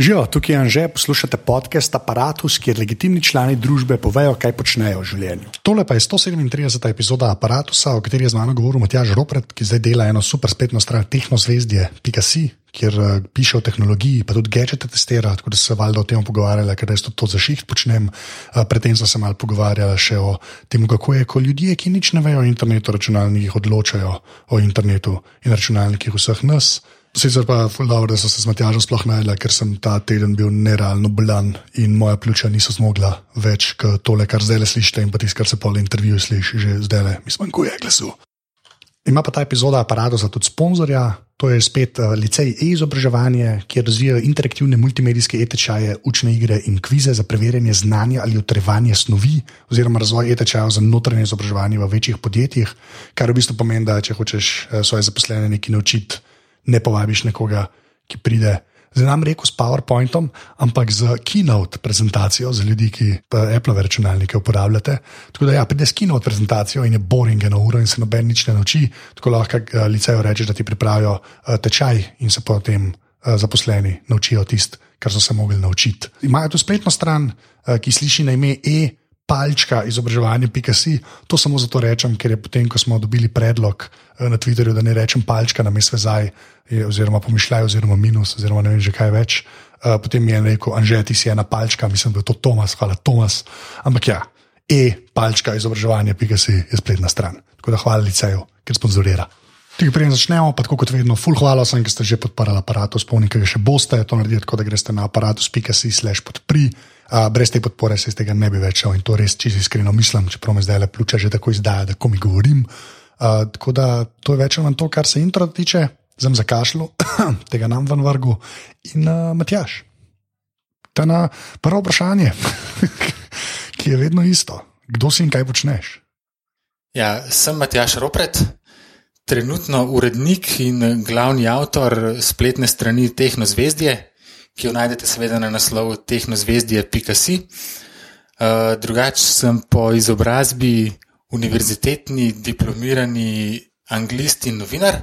Živijo, tukaj je Anže, poslušate podcast Apparatus, kjer legitimni člani družbe povejo, kaj počnejo v življenju. Tole pa je 137. epizoda Apparatusa, o kateri je z mano govoril Matjaž Ropret, ki zdaj dela eno super spletno stran tehnozvezdje.si, kjer uh, piše o tehnologiji, pa tudi gadgete testira, tako da se valjda o tem pogovarjali, ker res to, za šiht počnem. Uh, predtem sem se mal pogovarjal še o tem, kako je, ko ljudje, ki nič ne vejo o internetu, računalnikih odločajo o internetu in računalnikih vseh nas. Sicer pa je dobro, da so se z Matjažem sploh najdela, ker sem ta teden bil nerealno bolan in moja pljuča niso zmogla več kot tole, kar zdaj le slišite in pa tisto, kar se pol intervjuju sliši že zdaj le, mi zmanjkuje glasu. Ima pa ta epizoda aparata za tudi sponzorja, to je spet uh, licej e-izobraževanje, kjer razvijajo interaktivne multimedijske e-tečaje, učne igre in kvize za preverjanje znanja ali utrjevanje snovi, oziroma razvoj e-tečajev za notranje izobraževanje v večjih podjetjih, kar v bistvu pomeni, da če hočeš uh, svoje zaposlene nekaj naučiti ne povabiš nekoga, ki pride. Zdaj nam reko s PowerPointom, ampak z Keynote prezentacijo za ljudi, ki Apple računalnike uporabljate. Tako da ja, pride s Keynote prezentacijo in je boring eno uro in se noben nič ne nauči. Tako lahko uh, licejo rečeš, da ti pripravijo uh, tečaj in se potem uh, zaposleni naučijo tisto, kar so se mogli naučiti. Imajo tu spletno stran, ki sliši na ime E palčka izobraževanje PKC. To samo zato rečem, ker je potem, ko smo dobili predlog eh, na Twitterju, da ne rečem palčka na mestu zdaj, oziroma pomišljaj, oziroma minus, oziroma ne vem že kaj več. Uh, potem mi je rekel, Anže, ti si ena palčka, mislim, da je to Tomas, hvala Tomas. Ampak ja, e-palčka izobraževanje PKC je spletna stran. Tako da hvala liceju, ker sponzorira. Tik prej začnemo, pa tako kot vedno, full hvala vsem, ki ste že podprli aparatus, spomnite, da še boste to naredili, tako da greste na aparatus.si/slash podpri. Brez te podpore se iz tega ne bi več šel in to res čisto iskreno mislim, čeprav me zdaj le pljuča že tako izdaja, da ko mi govorim. Uh, tako da to je več ali manj to, kar se intro tiče, zem za kašlo, tega nam ven vrgu in uh, Matjaš. Ta na prvo vprašanje, ki je vedno isto. Kdo si in kaj počneš? Ja, sem Matjaš Ropret, trenutno urednik in glavni avtor spletne strani Tehno Zvezdje ki jo najdete seveda na naslovu tehnozvezdje.si. Uh, drugače sem po izobrazbi univerzitetni diplomirani anglist in novinar,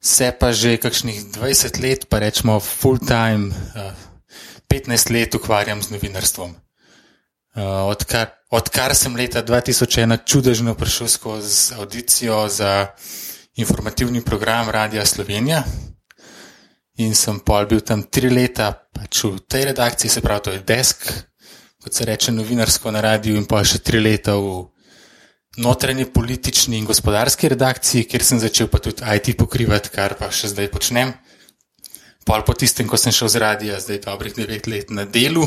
se pa že kakšnih 20 let, pa rečemo full time, uh, 15 let ukvarjam z novinarstvom. Uh, odkar, odkar sem leta 2001 čudežno prišel skozi audicijo za informativni program Radia Slovenija, in sem pol bil tam tri leta pač v tej redakciji, se pravi, to je desk, kot se reče novinarsko na radiju, in pa še tri leta v notranji politični in gospodarski redakciji, kjer sem začel pa tudi IT pokrivati, kar pa še zdaj počnem. Pol po tistem, ko sem šel z radija, zdaj dobrih devet let na delu,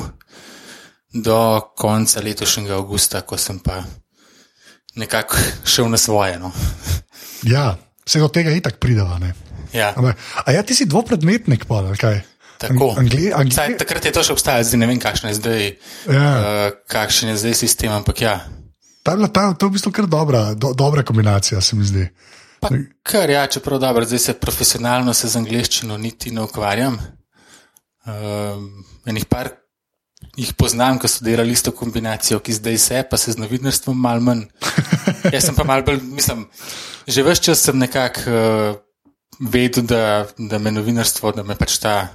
do konca letošnjega avgusta, ko sem pa nekako šel na svoje. No. Ja, vse do tega itak prideva. Ja. A ja, ti si dvopredmetnik, pa kaj? Tako. Angli, angli... Saj, takrat je to še obstajalo, zdaj ne vem, kakšen je zdaj, ja. uh, kakšen je zdaj sistem, ampak ja. Ta, ta, to je v bistvu kar dobra, do, dobra kombinacija, se mi zdi. Pa, kar ja, čeprav dobro, zdaj se profesionalno se z angliščino niti ne ukvarjam. Uh, enih par jih poznam, ki so delali isto kombinacijo, ki zdaj se, pa se z novinarstvom mal manj. Jaz sem pa mal bolj, mislim, že vse čas sem nekako. Uh, vedel, da, da me novinarstvo, da me pač ta,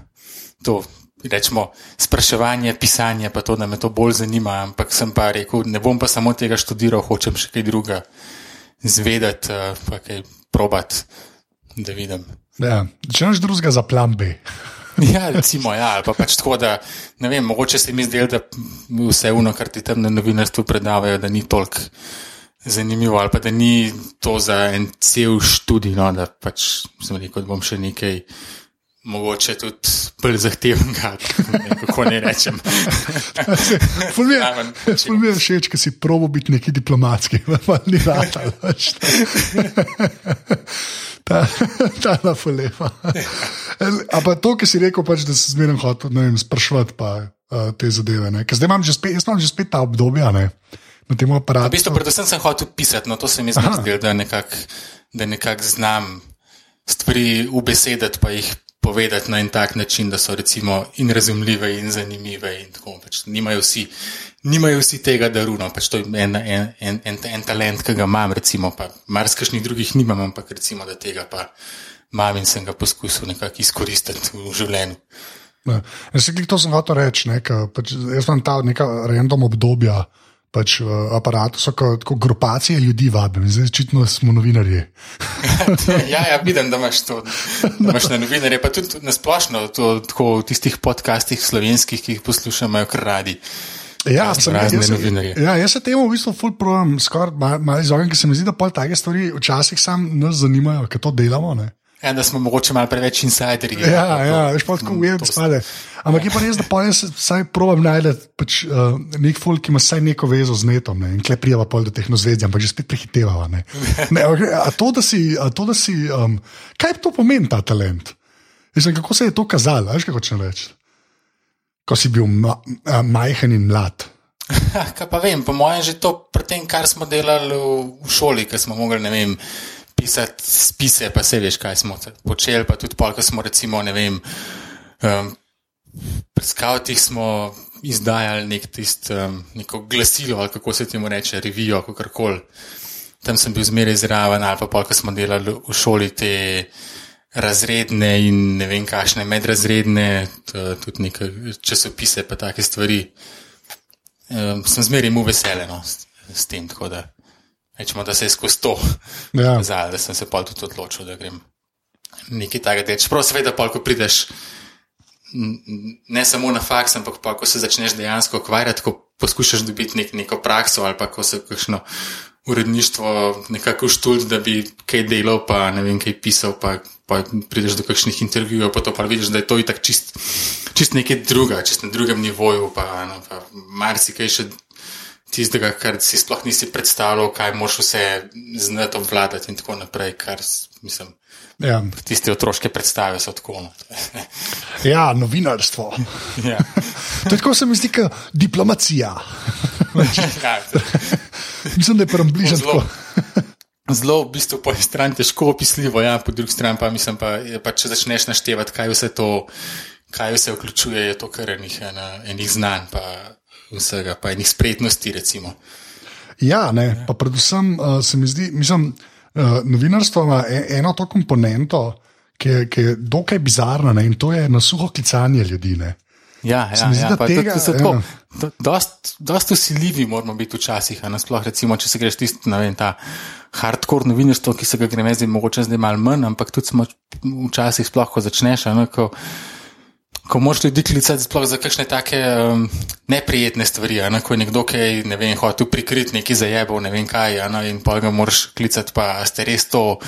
to, rečemo, spraševanje, pisanje, pa to, da me to bolj zanima. Ampak sem pa rekel, ne bom pa samo tega študiral, hočem še kaj druga zvedeti, eh, pa kaj probat, da vidim. Ja, če imaš drugega za plan B. Ja, recimo, ja, ali pa pač tako, da ne vem, mogoče se mi zdelo, da vse uno, kar ti tam na novinarstvu predavajo, da ni toliko zanimivo, ali pa da ni to za en cel študij, no, da pač sem rekel, da bom še nekaj. Mogoče tudi bolj zahtevnega, kako ne rečem. Sploh mi je všeč, ker si probo biti neki diplomatski, pa ni rata. Ta, ta na fulepa. Ampak to, ki si rekel, pač, da se zmeraj hotel sprašovati pa, uh, te zadeve. Zdaj imam že spet, imam že spet ta obdobja. Ne? Na tem aparatu. V bistvu, predvsem sem hotel pisati, no to se mi zdi, da nekako nekak znam stvari ubesediti, pa jih povedati na en tak način, da so recimo in razumljive in zanimive. In tako, pač nimajo, vsi, nimajo vsi tega daruno, pač to je en, en, en, en, en talent, ki ga imam, recimo, pa marsikšnih drugih nimam, ampak recimo, da tega pa imam in sem ga poskusil nekako izkoristiti v življenju. Jaz se to sem hotel reči, ne, ka, pač, jaz imam ta neka random obdobja. Pač v aparatu so kot grupacije ljudi, vabim, zdaj očitno smo novinarji. ja, ja, vidim, da imaš to, da imaš na novinarje, pa tudi na splošno, to, tako v tistih podcastih slovenskih, ki jih poslušamo, kar radi. Ja, sem, jaz, novinarje. ja, jaz se temu v bistvu full problem, skoraj malo mal izognem, ker se mi zdi, da pol take stvari včasih sam nas zanimajo, ker to delamo. Ne. Ja, da smo mogoče malo preveč insiderji. Ja, ja, veš pa tako ujet spade. Ampak je pa res, da pa jaz vsaj probam najti pač, uh, nek folk, ki ima vsaj neko vezo z netom ne, in kle prijava pol do teh nozvedij, ampak že spet prehitevava. Ne. Ne, okay, a to, da si, a to, da si um, kaj to pomeni ta talent? Mislim, kako se je to kazalo, veš, kako hočem reči? Ko si bil ma, a, majhen in mlad. Kaj pa vem, po mojem, že to pri tem, kar smo delali v, v šoli, ker smo mogli, ne vem, pisati spise, pa se veš, kaj smo počeli, pa tudi pol, ko smo recimo, ne vem, um, pri skautih smo izdajali nek tist, um, neko glasilo, ali kako se temu reče, revijo, kako koli. Tam sem bil zmeraj zraven, ali pa pol, ko smo delali v šoli te razredne in ne vem, kakšne medrazredne, tudi neke časopise, pa take stvari. Um, sem zmeraj mu veselen no, s, s tem, da rečemo, da se je skozi to Ja. kazalo, da sem se pa tudi odločil, da grem nekaj takega delati. Čeprav seveda, pol, ko prideš ne samo na faks, ampak pa, ko se začneš dejansko ukvarjati, ko poskušaš dobiti nek, neko prakso ali pa ko se kakšno uredništvo nekako štulj, da bi kaj delal, pa ne vem, kaj pisal, pa, pa prideš do kakšnih intervjujev, pa to pa vidiš, da je to itak čist, čist nekaj druga, čist na drugem nivoju, pa, no, pa marsikaj še tistega, kar si sploh nisi predstavljal, kaj moš vse znati obvladati in tako naprej, kar mislim. Ja, Tiste otroške predstave so tako. No. ja novinarstvo. ja. To je tako se mi zdi, kot diplomacija. Ja, Mislim, da je prem bližje zelo, tako. zelo, v bistvu, po eni strani težko opisljivo, ja, po drugi strani pa mislim, pa, je pa, če začneš naštevati, kaj vse to, kaj vse vključuje, je to kar enih, ena, enih znanj, pa vsega, pa enih spretnosti, recimo. Ja, ne, pa predvsem uh, se mi zdi, mislim, uh, novinarstvo ima e- eno to komponento, ki je, ki je dokaj bizarna ne, in to je na suho klicanje ljudi. Ne. Ja, Se ja, mi zdi, ja, da pa tega- tudi so tako, ja. do- dost, dost usiljivi moramo biti včasih, a nasploh recimo, če se greš tisti, ne vem, ta hardcore novinarstvo, ki se ga greme zdaj, mogoče zdaj malo manj, ampak tudi smo včasih sploh, ko začneš, a ne, ko, ko moraš ljudi klicati sploh za kakšne take um, neprijetne stvari, ne, ko je nekdo, ki je, ne vem, hotel prikriti neki zajebov, ne vem kaj, ne, in pol ga moraš klicati, pa ste res to.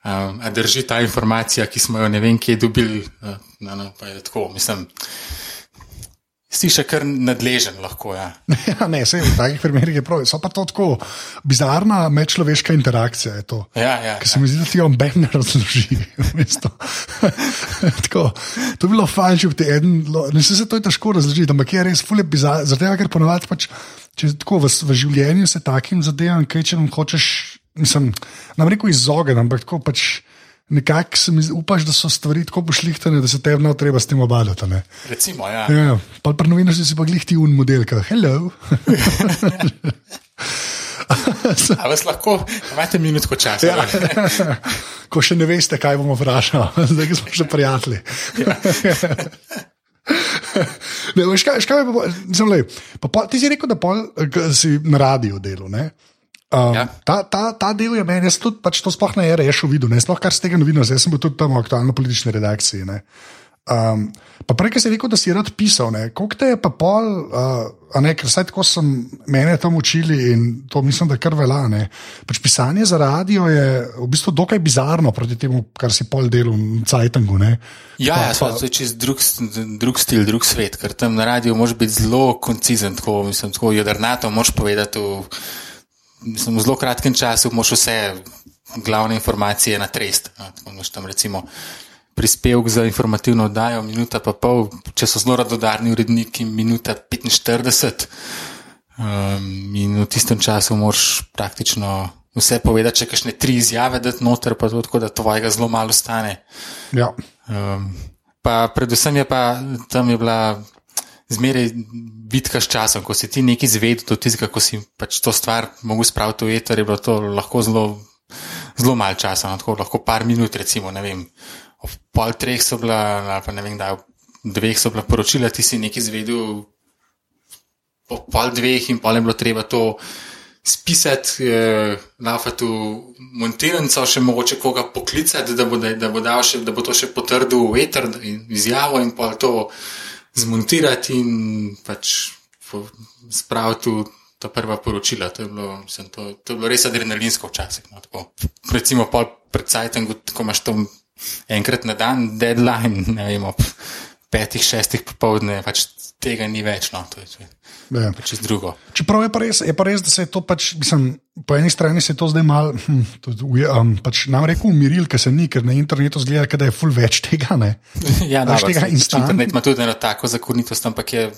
Um, drži ta informacija, ki smo jo ne vem, kje dobili, uh, no, no, pa je tako, mislim. Si še kar nadležen, lahko. Ja. Ja, ne, se v takih primerih je prav. So pa to tako bizarna medčloveška interakcija. To. Ja, ja, Ker se mi zdi, da ti on Ben ne razloži. tako, to bi bilo fajn, če bi ti en, ne se, se to je težko razložiti, ampak je res fulje bizarno. Zaradi tega, ker ponovadi pač, če tako v, v življenju se takim zadevam, kaj če nam hočeš, mislim, nam reko izogniti, ampak tako pač. Nekako se mi upaš, da so stvari tako pošlihtane, da se tebi ne treba s tem obadati. ne. Recimo, ja. Ja, pa pri novinarstvu si pa glih ti un model, ki je hello. A vas lahko, imate minutko časa. Ja. Ja. Ko še ne veste, kaj bomo vprašali, zdaj smo še prijatelji. Ne, veš, kaj, veš, kaj je pa, mislim, lej, pa, pol- ti si rekel, da pol, k- si na radiju delu. ne? Um, Ja. ta, ta, ta del je meni, jaz tudi pač to sploh ne rešu videl, ne sploh kar z tega novinarstva, jaz sem bil tudi tam v aktualno-politični redakciji. Ne? Um, pa prej, ki si rekel, da si rad pisal, koliko te je pa pol, uh, ne, ker vsaj tako sem mene tam učili in to mislim, da kar velja. ne. Pač pisanje za radio je v bistvu dokaj bizarno proti temu, kar si pol delal v Cajtangu. ne. Ja, Pa- ja pa- to je čist drug, drug stil, drug svet, ker tam na radiju moraš biti zelo koncizen, tako, mislim, tako jedrnato moraš povedati v, mislim, v zelo kratkem času, moraš vse glavne informacije natrest. no, tako imaš tam recimo prispevek za informativno oddajo, minuta pa pol, če so zelo radodarni uredniki, minuta 45. Um, in v tistem času moraš praktično vse povedati, če kakšne tri izjave dati noter, pa tako, da tvojega zelo malo stane. Ja. Um, pa predvsem je pa tam je bila zmeraj bitka s časom, ko si ti nekaj izvedel, do tistega, ko si pač to stvar mogel spraviti v eter, je bilo to lahko zelo, zelo malo časa, no, lahko par minut, recimo, ne vem, ob pol treh so bila, ali pa ne vem, da dveh so bila poročila, ti si nekaj izvedel po pol dveh in pol je bilo treba to spisati, eh, lafati v montirnico, še mogoče koga poklicati, da bo, da, da bo, še, da bo to še potrdil v eter in izjavo in pol to zmontirati in pač spraviti v ta prva poročila. To je bilo, mislim, to, to je bilo res adrenalinsko včasih. No, Recimo pol pred sajtem, ko imaš to enkrat na dan, deadline, ne vem, ob petih, šestih popovdne, pač tega ni več. No, to je ja. pač drugo. Čeprav je pa, res, je pa res, da se je to pač, mislim, po eni strani se je to zdaj malo, hm, um, pač nam rekel, umiril, ker se ni, ker na internetu zgleda, da je full več tega. Ne? Ja, da, tega internet ima tudi eno tako zakonitost, ampak je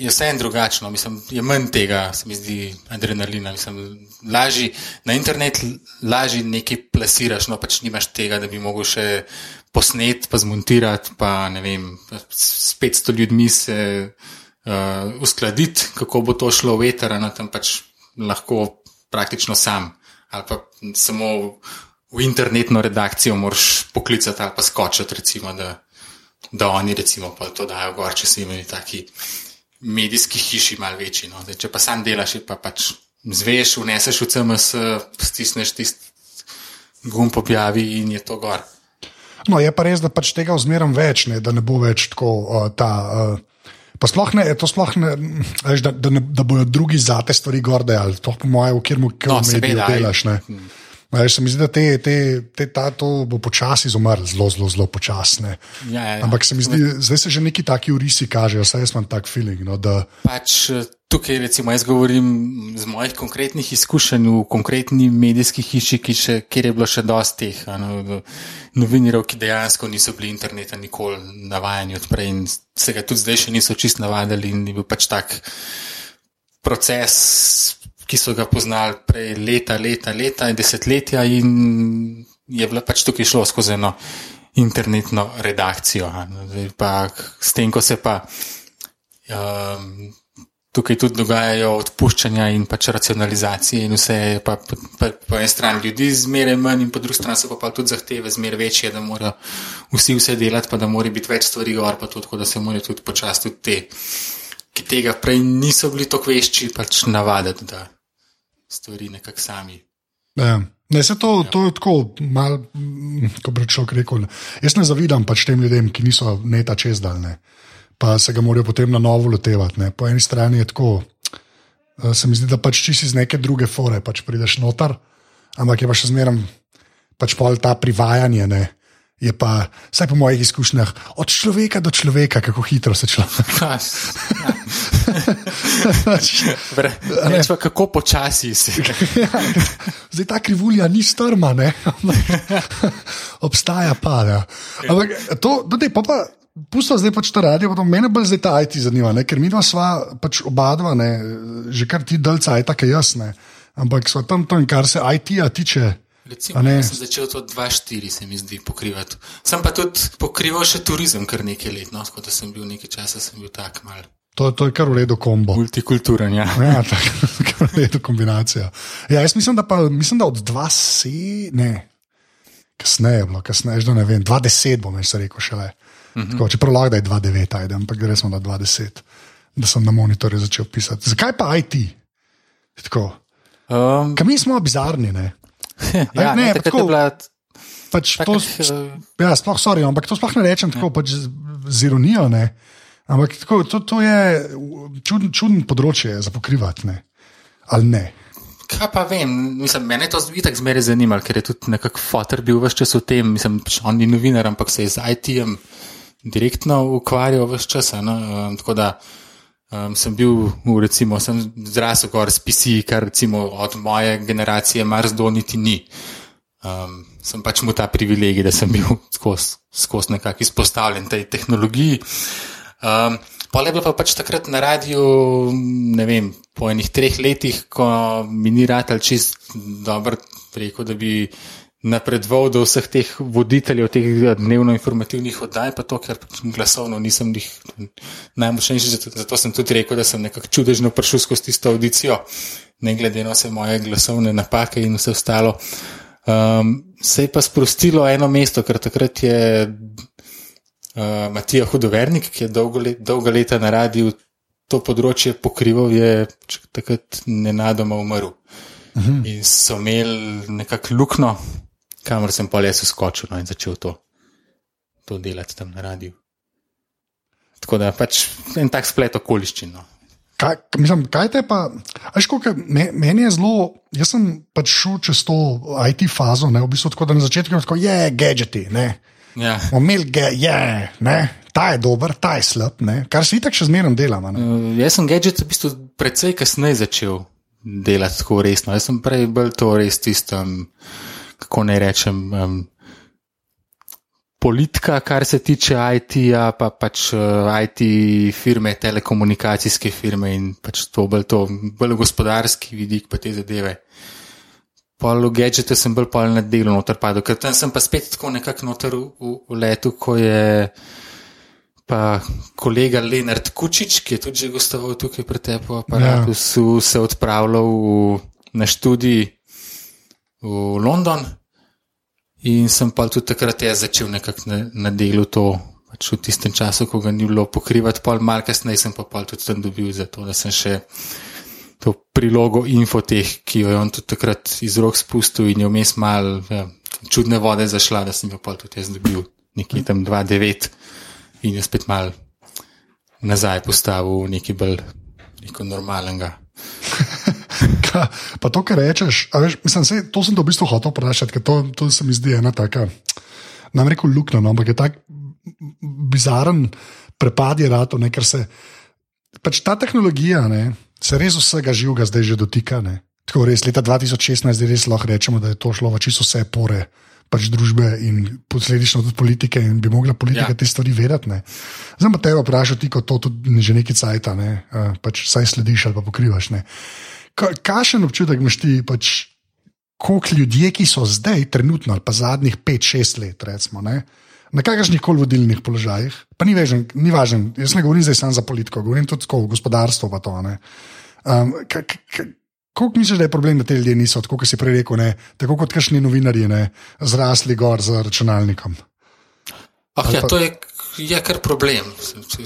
je vse en drugačno, mislim, je manj tega, se mi zdi, adrenalina. Mislim, lažji, na internet lažje nekaj plasiraš, no pač nimaš tega, da bi mogel še posnet, pa zmontirati, pa ne vem, s 500 ljudmi se uh, uskladiti, kako bo to šlo v eter, na tem pač lahko praktično sam. Ali pa samo v internetno redakcijo moraš poklicati ali pa skočiti, recimo, da, da oni recimo pa to dajo gor, če si imeli taki medijski hiši malo večji. No. Zdaj, če pa sam delaš, pa pač zveš, vneseš v CMS, stisneš tisti gumb objavi in je to gor. No, je pa res, da pač tega vzmeram več, ne, da ne bo več tako uh, ta. Uh... Pa sploh ne, to sploh ne, veš, da, da, ne, da bojo drugi za te stvari gorde, ali to po mojem, v kjer mu no, delaš. Hmm. Veš, se mi zdi, da te, te, te, ta, to bo počasi izumrlo, zelo, zelo, zelo počasne. Ja, ja, ja. Ampak se mi zdi, zdaj se že neki taki urisi kažejo, vsaj jaz imam tak feeling. No, da... pač, eh, tukaj, recimo, jaz govorim z mojih konkretnih izkušenj v konkretni medijski hiši, še, kjer je bilo še dosti teh no, novinarjev, ki dejansko niso bili interneta nikoli navajeni odprej in se ga tudi zdaj še niso čist navadili in je bil pač tak proces ki so ga poznali prej leta, leta, leta in desetletja, in je bilo pač tukaj šlo skozi eno internetno redakcijo. Pa, s tem, ko se pa um, tukaj tudi dogajajo odpuščanja in pač racionalizacije, in vse je pa po, po, po eni strani ljudi zmeraj manj, in po drugi strani so pa, pa tudi zahteve zmeraj večje, da morajo vsi vse delati, pa da mora biti več stvari gor, pa tudi, da se morajo tudi počasi tudi te. Ki tega prej niso bili tako vešči, pač navaditi, da stvari nekako sami. Ja. Ne, se to, ja. to je tako, malo, kot bi človek rekel. Jaz ne zavidam pač tem ljudem, ki niso neta čez daljne, pa se ga morajo potem na novo lotevati. Po eni strani je tako, eh, se mi zdi, da pač če si iz neke druge fore, pač prideš noter, ampak je pa še zmeraj pač pol ta privajanje. Ne je pa, vsaj po mojih izkušnjah, od človeka do človeka, kako hitro se človek. Reč pa, kako počasi si. Zdaj ta krivulja ni strma, ne? obstaja pa. Ja. Ampak to, dodej, pa pa. Pusto zdaj pač to radi, pa mene bolj zdaj ta IT zanima, ne? ker mi dva sva pač oba dva, ne? že kar ti delca, aj tako jasne. Ampak so tam in kar se IT-a tiče. Recimo, ne, sem začel to 2-4, se mi zdi, pokrivati. Sem pa tudi pokrival še turizem kar nekaj let, no, tako da sem bil nekaj časa, sem bil tak mal. To, to je kar v redu kombo. Multikulturen, ja. ja tak, kar v redu kombinacija. Ja, jaz mislim, da, pa, mislim, da od 2-7, ne, kasneje je bilo, kasneje, že ne vem, 2-10 bom še rekel šele. Uh -huh. Čeprav lahko da je 2-9, ajde, ampak gre smo na 2-10, da sem na monitorju začel pisati. Zakaj pa IT? Tako. Um, Kaj mi smo bizarni, ne? ja, ne, ne, tako, bila, pač tak, to, uh, ja, sploh, sorry, ampak to sploh ne rečem tako, pač z, z ironijo. Ne. Ampak tako, to, to je čudno čudn področje za pokrivati, ne. ali ne. Kaj pa vem, mislim, mene je to zvitek zmeraj zanimalo, ker je tudi nekako fotor bil vse čas v tem, mislim, pač on ni novinar, ampak se je z IT-jem direktno ukvarjal vse čas. No, um, tako da Um, sem bil, recimo, sem zrasel gor s PC, kar recimo od moje generacije Marsdo niti ni. Um, sem pač mu ta privilegij, da sem bil skozi nekako izpostavljen tej tehnologiji. Um, Pol je bilo pa pač takrat na radiju, ne vem, po enih treh letih, ko mi ni rad ali čist dobro rekel, da bi napredoval do vseh teh voditeljev, teh dnevno-informativnih oddaj, pa to, ker glasovno nisem jih najmočnejši. Zato, zato sem tudi rekel, da sem nekako čudežno prišel skozi tisto audicijo, ne glede na vse moje glasovne napake in vse ostalo. Um, se je pa sprostilo eno mesto, ker takrat je uh, Matija Hudovernik, ki je dolgo let, dolga leta na radiju to področje pokrival, je takrat nenadoma umrl. Uh -huh. In so imeli nekako luknjo, kamor sem pa jaz uskočil no, in začel to, to delati tam na radiju. Tako da pač en tak splet okoliščin. No. Kaj, mislim, kaj te pa, veš, kako meni je zelo, jaz sem pač šel čez to IT fazo, ne, v bistvu tako, da na začetku je tako, je, gadgeti, ne. Ja. Omel ga je, ne. Ta je dober, ta je slab, ne? kar se itak še zmeraj dela. Uh, jaz sem gadget v bistvu precej kasneje začel delati tako resno. Jaz sem prej bolj to res tistem, kako naj rečem, um, politika, kar se tiče IT-ja, pa pač uh, IT firme, telekomunikacijske firme in pač to bolj, to, bolj gospodarski vidik pa te zadeve. Pol v gadgete sem bolj pol na delu noter padel, ker tam sem pa spet tako nekako noter v, v, v letu, ko je pa kolega Leonard Kučič, ki je tudi že gostoval tukaj pri tebi, pa ja. se odpravljal v, na študij v London. In sem pa tudi takrat jaz začel nekako na, na delu to, pač v tistem času, ko ga ni bilo pokrivati, pol mal kasneje sem pa pol tudi tam dobil za to, da sem še to prilogo infoteh, ki jo je on tudi takrat iz rok spustil in je vmes mal ja, čudne vode zašla, da sem jo pol tudi jaz dobil, nekje tam 2-9 in je spet mal nazaj postavil nekaj bolj neko normalnega. pa to, kar rečeš, veš, mislim, se, to sem to v bistvu hotel vprašati, ker to, to se mi zdi ena taka, nam reko luknja, no, ampak je tak bizaren prepad je rado, ker se pač ta tehnologija ne, se res vsega živega zdaj že dotika. Ne. Tako res, leta 2016 res lahko rečemo, da je to šlo v čisto vse pore pač družbe in posledično tudi politike, in bi mogla politika ja. te stvari vedeti. Zdaj pa te vprašati, kot to tudi že nekaj cajta, ne? uh, pač saj slediš ali pa pokrivaš. Kakšen občutek imaš ti, pač, koliko ljudi, ki so zdaj, trenutno ali pa zadnjih 5-6 let, recimo, ne? na kakršnih koli vodilnih položajih, pa ni, vežen, ni važen, jaz ne govorim zdaj samo za politiko, govorim tudi o gospodarstvu. To, um, Kako misliš, da je problem, da te ljudje niso, tako kot si prej rekel, ne, tako kot kašni novinarji, ne, zrasli gor z računalnikom? Ah, ja, pa... to je, je kar problem.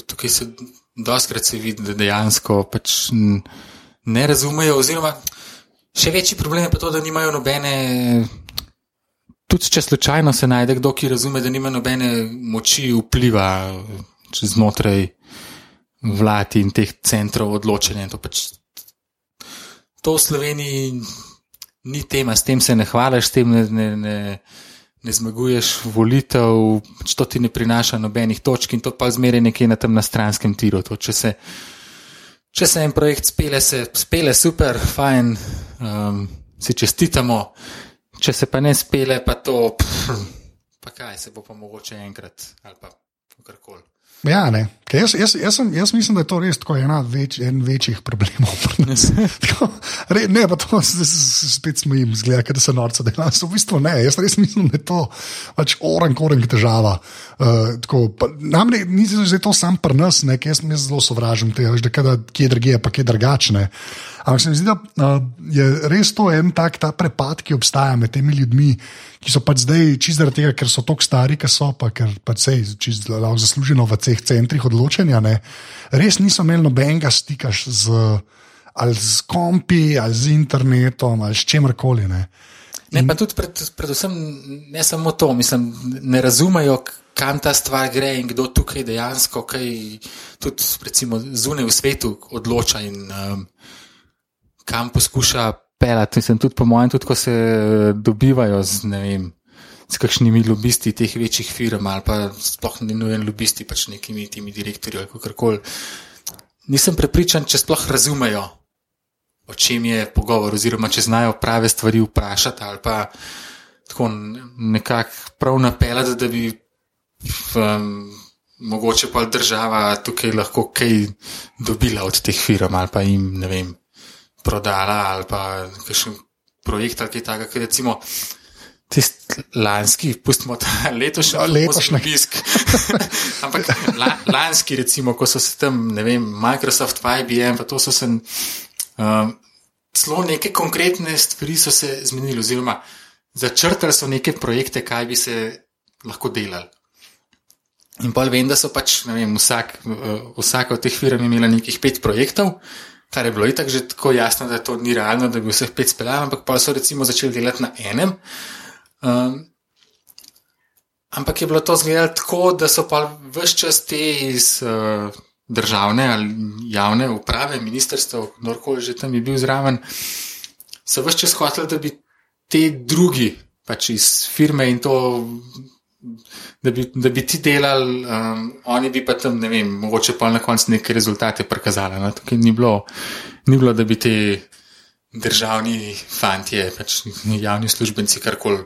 Tukaj se doskrat se vidi, da dejansko pač ne razumejo. Oziroma, še večji problem je pa to, da nimajo nobene. Tudi če slučajno se najde kdo, ki razume, da nima nobene moči vpliva znotraj vlad in teh centrov odločanja. To pač to v Sloveniji ni tema, s tem se ne hvališ, s tem ne, ne, ne, ne zmaguješ volitev, pač to ti ne prinaša nobenih točk in to pa zmeraj nekje na tem nastranskem tiru. To, če, se, če se en projekt spele, se spele super, fajn, um, si čestitamo, če se pa ne spele, pa to, pff, pa kaj se bo pa mogoče enkrat ali pa karkoli. Ja, ne. Jaz, jaz, jaz, sem, jaz mislim, da je to res ena več, večjih problemov. tako, re, ne, pa to se spet smejim, zgleda, da se norce dela. V bistvu ne, jaz res mislim, da je to pač oren, koren težava. Uh, Namreč ni za to sam pri nas, ne, jaz, jaz zelo sovražim te, da kje drugje, pa kje drugačne. Ampak se mi zdi, da uh, je res to en tak ta prepad, ki obstaja med temi ljudmi, ki so pač zdaj čisto zaradi tega, ker so tako stari, ker so pa ker pač sej zasluženo v teh centrih odločanja. Ne, res niso imeli nobenega stika z, ali z kompi, ali z internetom, ali s čemkoli. Ne. Ne, pa tudi pred, predvsem ne samo to, mislim, ne razumejo, kam ta stvar gre in kdo tukaj dejansko, kaj tudi zunaj v svetu odloča. In, um, kam poskuša pelati. Mislim, tudi po mojem, tudi ko se eh, dobivajo z ne vem. S kakšnimi lobisti teh večjih firm, ali pa sploh ne nujen lobisti, pač nekimi temi direktorji ali kako koli. Nisem prepričan, če sploh razumejo, o čem je pogovor, oziroma če znajo prave stvari vprašati, ali pa tako nekako prav napeljati, da bi um, mogoče pa država tukaj lahko kaj dobila od teh firm, ali pa jim ne vem prodala ali pa kakšen projekt ali kaj takega, ker recimo. Tisti lanski, pustimo ta letošnji, no, letošnji obisk. Ampak la, lanski, recimo, ko so se tam, ne vem, Microsoft, IBM, pa to so se. Um, celo neke konkretne stvari so se zmenili, oziroma začrtali so neke projekte, kaj bi se lahko delali. In pa vem, da so pač, ne vem, vsak, uh, vsaka od teh firm imela nekih pet projektov, kar je bilo itak že tako jasno, da to ni realno, da bi vseh pet speljali, ampak pa so recimo začeli delati na enem. Um, ampak je bilo to zgledalo tako, da so pa vse čas te iz uh, državne ali javne uprave, ministrstva, kdorkoli že tam je bil zraven, so vse čas hoteli, da bi te drugi, pač iz firme in to. Da bi, da bi ti delali, um, oni bi pa tam, ne vem, mogoče pa na koncu neke rezultate prikazali. No? Tukaj ni bilo, ni bilo, da bi ti državni fantje, pač javni službenci, karkoli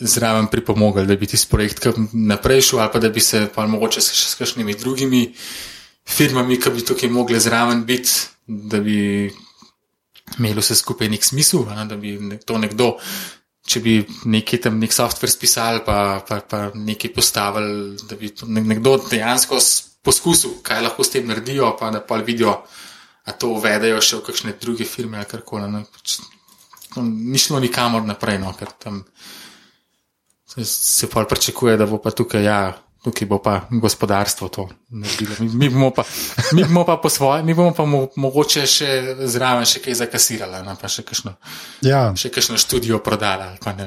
zraven pripomogli, da bi ti projekt naprej šel, ali pa da bi se pa mogoče še s kakšnimi drugimi firmami, ki bi tukaj mogli zraven biti, da bi imeli vse skupaj nek smisel, ne? da bi to nekdo. Če bi neki tam nek softver spisali, pa, pa, pa nekaj postavili, da bi nekdo dejansko poskusil, kaj lahko s tem naredijo, pa da pa vidijo, da to uvedejo še v kakšne druge firme ali karkoli. No. Ni šlo nikamor naprej, no, ker tam se pa pričakuje, da bo pa tukaj, ja, tukaj bo pa gospodarstvo to naredilo. Mi, mi, bomo pa, mi bomo pa po svoje, mi bomo pa mo, mogoče še zraven še kaj zakasirali, ne, pa še kakšno, Ja, še kakšno študijo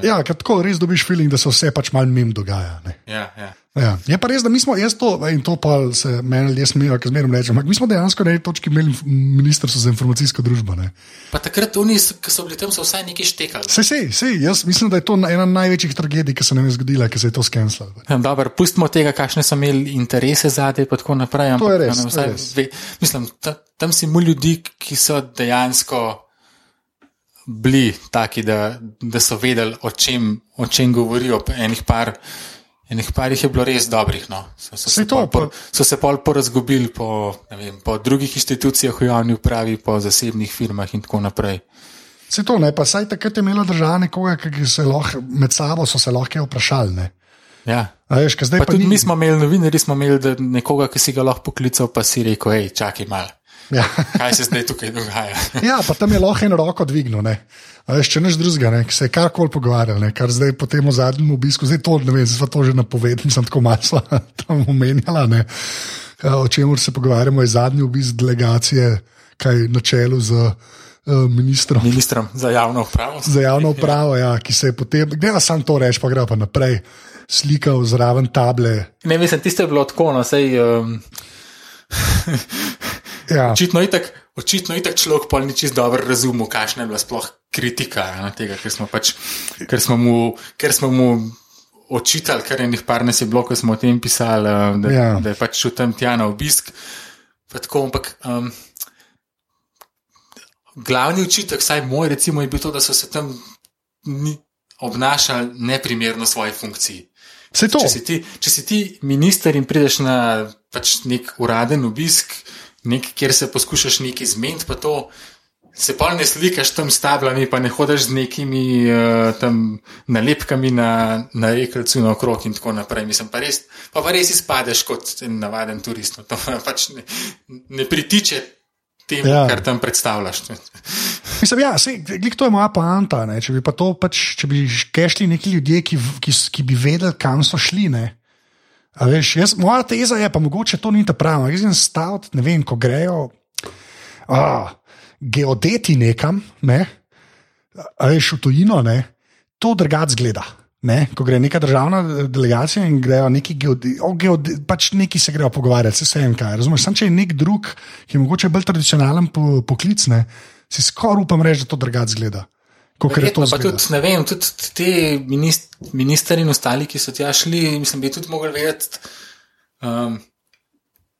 vem. ja ker tako res dobiš feeling, da se vse pač malo mim dogaja. Ne. Ja, ja. Ja. Je pa res, da mi smo, jaz to, in to pa se meni ljudje smejijo, ker zmeraj rečem, ampak mi smo dejansko na eni točki imeli ministrstvo za informacijsko družbo. Ne. Pa takrat oni, ki so bili tam, so vsaj nekaj štekali. Sej, sej, sej, jaz mislim, da je to ena največjih tragedij, ki se nam je zgodila, ki se je to skenslalo. Ja, Dobro, pustimo tega, kakšne so imeli interese zadaj, pa tako naprej. To je res, a ne, to je vsaj res. Ve, mislim, ta, tam si mu ljudi, ki so dejansko bili taki, da, da so vedeli, o čem, o čem govorijo. Enih par, enih par jih je bilo res dobrih. No. So, so, se to, pol, pa- so se pol porazgubili po, vem, po drugih inštitucijah v javni upravi, po zasebnih firmah in tako naprej. Se to ne, pa saj takrat je imela država nekoga, ki se lahko med sabo so se lahko vprašali. Ne. Ja. A veš, Pa pa, tudi ni. mi smo imeli novinarji, smo imeli nekoga, ki si ga lahko poklical, pa si rekel, hej, čakaj malo. Ja. Kaj se zdaj tukaj dogaja? ja, pa tam je lahko eno roko dvignil. Ne. Veš, če nič drugega, ne, se je karkoli pogovarjal, ne, kar zdaj po tem zadnjem obisku, zdaj to ne vem, zdaj sva to že napovedali, sem tako malo tam omenjala. Ne. O čemer se pogovarjamo, je zadnji obisk delegacije, kaj na čelu z uh, ministrom. Ministrom za javno upravo. za javno upravo, ja, ki se je potem, gdje sam to reči, pa gre pa naprej, slikal zraven table. Ne, mislim, tiste je bilo tako, no, sej, um, Ja, očitno je tako. Očitno je tako človek pol ni čist dobro razumel, kakšna je bila sploh kritika ja, tega, ker smo, pač, ker smo, mu, ker smo mu očitali, kar je nekaj par nas je bilo, ko smo o tem pisali, eh, da, Ja. da je pač šel tam tja na obisk. Pa Tako, ampak um, glavni učitek, vsaj moj, recimo, je bil to, da so se tam ni, obnašali neprimerno svoji funkciji. Če si, ti, če si ti minister in prideš na pač nek uraden obisk, nek, kjer se poskušaš nekaj zmeniti, pa to se pa ne slikaš tam s tablami, pa ne hodiš z nekimi uh, tam nalepkami na, na rekelcu naokrog in tako naprej. Mislim, pa res, pa, pa res izpadeš kot en navaden turist. No, to pač ne, ne pritiče temu, Ja. kar tam predstavljaš. Mislim, ja, sej, to je moja poanta. Ne? Če bi pa to pač, če bi kešli neki ljudje, ki, ki, ki bi vedeli, kam so šli. Ne? A Veš, jaz, moja teza je, pa mogoče to ni ta prava. Jaz sem stal, ne vem, ko grejo a, geodeti nekam, ne, a veš, v tujino, ne, to drugače zgleda. Ne, ko gre neka državna eh, delegacija in grejo neki geodeti, geode, pač neki se grejo pogovarjati, se vse en kaj. Razumeš, samo če je nek drug, ki je mogoče bolj tradicionalen po, poklic, ne, si skoraj upam reči, da to drugače zgleda. Verjetno pa tudi, ne vem, tudi te minist, ministri in ostali, ki so tja šli, mislim, bi tudi mogli vedeti, um,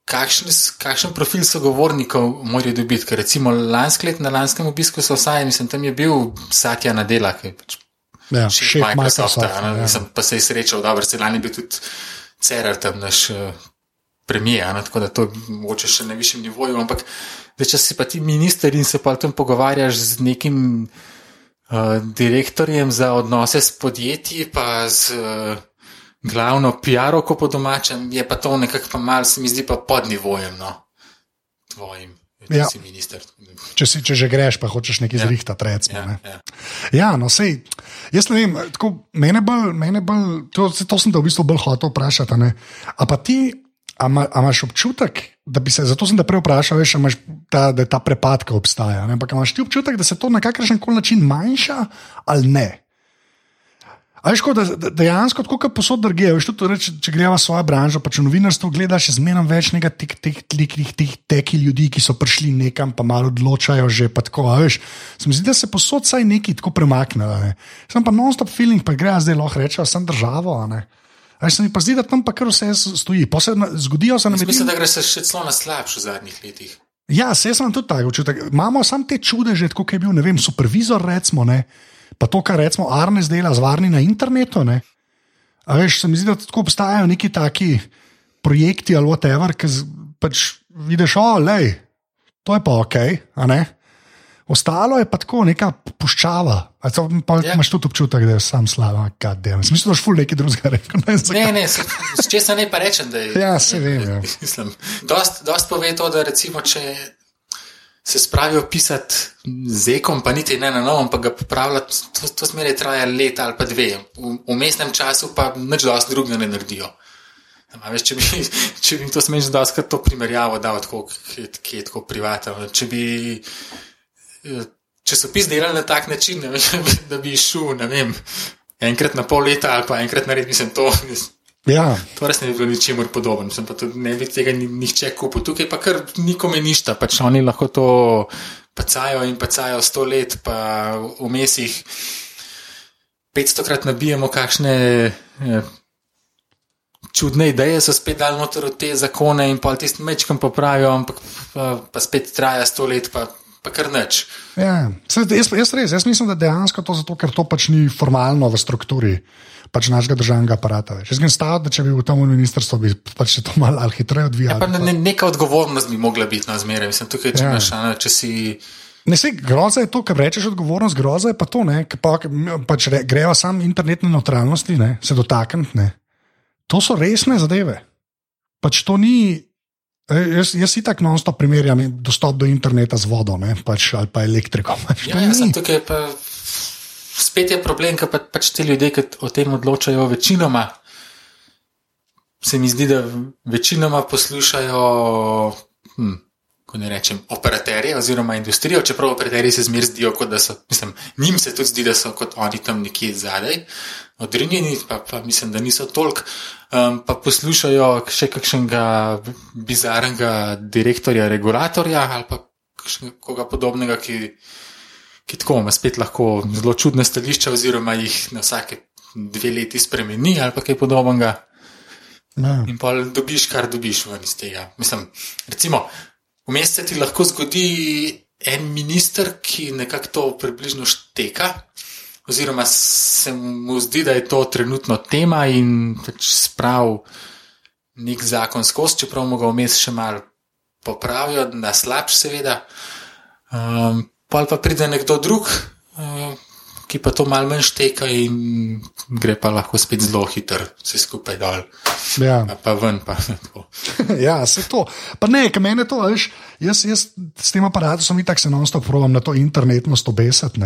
kakšen, kakšen profil sogovornikov morajo dobiti. Ker recimo lansko let na lanskem obisku so vsaj, mislim, tam je bil Satya Nadela, ki je pač Ja, šef šef Microsofta, Microsofta. ja. mislim, pa se je srečal, dobro, se lani je bil tudi Cerar tam naš uh, premijer, ne, tako da to je mogoče še na višjem nivoju, ampak da če si pa ti minister in se pa tam pogovarjaš z nekim direktorjem za odnose s podjetji, pa z uh, glavno PR-oko po domačem, je pa to nekako pa mal, se mi zdi pa pod nivojem, no, tvojim. Ja. si minister. Če, si, če že greš, pa hočeš nekaj Ja. zrihtati, recimo. Ja, ne. ja. Ja, no, sej, jaz ne vem, tako, mene bolj, mene bolj to, to sem te v bistvu bolj hotel vprašati. a. A pa ti, a, ma, a imaš občutek, da bi se, zato sem te prej vprašal, veš, ta, da ta prepadka obstaja. ne, Ampak imaš ti občutek, da se to na kakršen koli način manjša ali ne? A veš, kot da da- dejansko, tako kot posod drugje, veš, tudi reč, če greva svojo branžo, pa če novinarstvo gledaš, je zmeraj več nekaj teh, teh, teh, teh teki ljudi, ki so prišli nekam, pa malo odločajo že. Pa tako, a veš, se mi zdi, da se posod vsaj neki tako premaknejo. Ne. Sem pa non-stop feeling, pa gre zdaj lahko rečejo, sem državo. ne. A veš, se mi pa zdi, da tam pa kar vse stoji. Zgodijo se nam Jaz Mislim, da gre se še celo na slabše v zadnjih letih. Ja, se imam tudi tako občutek. Imamo samo te čudeže, kot je bil, vem, supervizor, recimo, ne, pa to, kar recimo Arnes dela z varni na internetu. Ne. A veš, se mi zdi, da tako obstajajo neki taki projekti ali whatever, ki pač vidiš, o, lej, to je pa ok, a ne. Ostalo je pa tako neka puščava. A to, pa Ja. imaš tudi občutek, da je sam slava, kaj delam. Mislim, da je ful nekaj drugega rekel. Ne. Ne, ne, se- s česa ne pa rečem, da je. Ja, saj vem, ja. Mislim, dost, dost pove to, da recimo, če se spravijo pisati z ekom, pa niti ne na novo, pa ga popravljati, to, to zmeraj traja leta ali pa dve. V, v mestnem času pa nič dosti drugega ne naredijo. A Veš, če, bi, če bi to smeš dosti to primerjavo dal, tako, ki, je- ki je tako privatno. Če bi eh, časopis delali na tak način, ne da bi šel, vem, enkrat na pol leta ali pa enkrat narediti, mislim, to. Ja, To res ne bi bilo ničemur podobno, sem pa tudi ne bi tega ni- nihče kupil. Tukaj pa kar nikome ništa, pač oni lahko to pacajo in pacajo sto let, pa vmes jih 500 krat nabijemo, kakšne eh, čudne ideje so spet dal noter v te zakone in pol tisti mečkam popravijo, ampak pa, pa spet traja sto let, pa, pa kar nič. Ja, Saj, jaz, jaz res, jaz mislim, da dejansko to zato, ker to pač ni formalno v strukturi pač našega državnega aparata. Več. Jaz grem staviti, da če bi v tem ministrstvu bi pač se to malo ali hitreje odvijalo. Pa ne, ne, neka odgovornost bi mogla biti na zmeraj. Mislim, tukaj, če, Ja. a ne, če si. Ne, sej, groza je to, kar rečeš odgovornost, groza je pa to, ne, pa, pač re, grejo sam internetne neutralnosti, ne, se dotakniti. ne. To so resne zadeve. Pač to ni. Jaz, jaz si tako non-stop primerjam dostop do interneta z vodo ne, pač, ali pa elektriko. Pač, Ja, ja, tukaj pa. Spet je problem, ker pa, pač ti ljudje, ki o tem odločajo, večinoma se mi zdi, da večinoma poslušajo, hm, ko ne rečem, operaterje oziroma industrijo, čeprav operaterji se zmer zdijo, kot da so, mislim, njim se tudi zdi, da so kot oni tam nekje zadaj, odrinjeni, pa, pa mislim, da niso toliko. Um, pa poslušajo še kakšnega bizarnega direktorja, regulatorja ali pa koga podobnega, ki ki tako ima spet lahko zelo čudne stališča, oziroma jih na vsake dve leti spremeni ali pa kaj podobnega. Ja. In pa dobiš, kar dobiš ven iz tega. Mislim, recimo, vmes se ti lahko zgodi en minister, ki nekako to približno šteka, oziroma se mu zdi, da je to trenutno tema in pač sprav nek zakon skozi, čeprav mu ga vmes še malo popravijo, na slabš, seveda. Um, Pol pa pride nekdo drug, uh, ki pa to malo manj šteka in gre pa lahko spet zelo hiter, vse skupaj dol, Ja. pa, ven. Pa, tako. ja, se to. Pa ne, kaj meni to, veš, jaz, jaz s tem aparatom itak se non-stop provam na to internetnost obesati.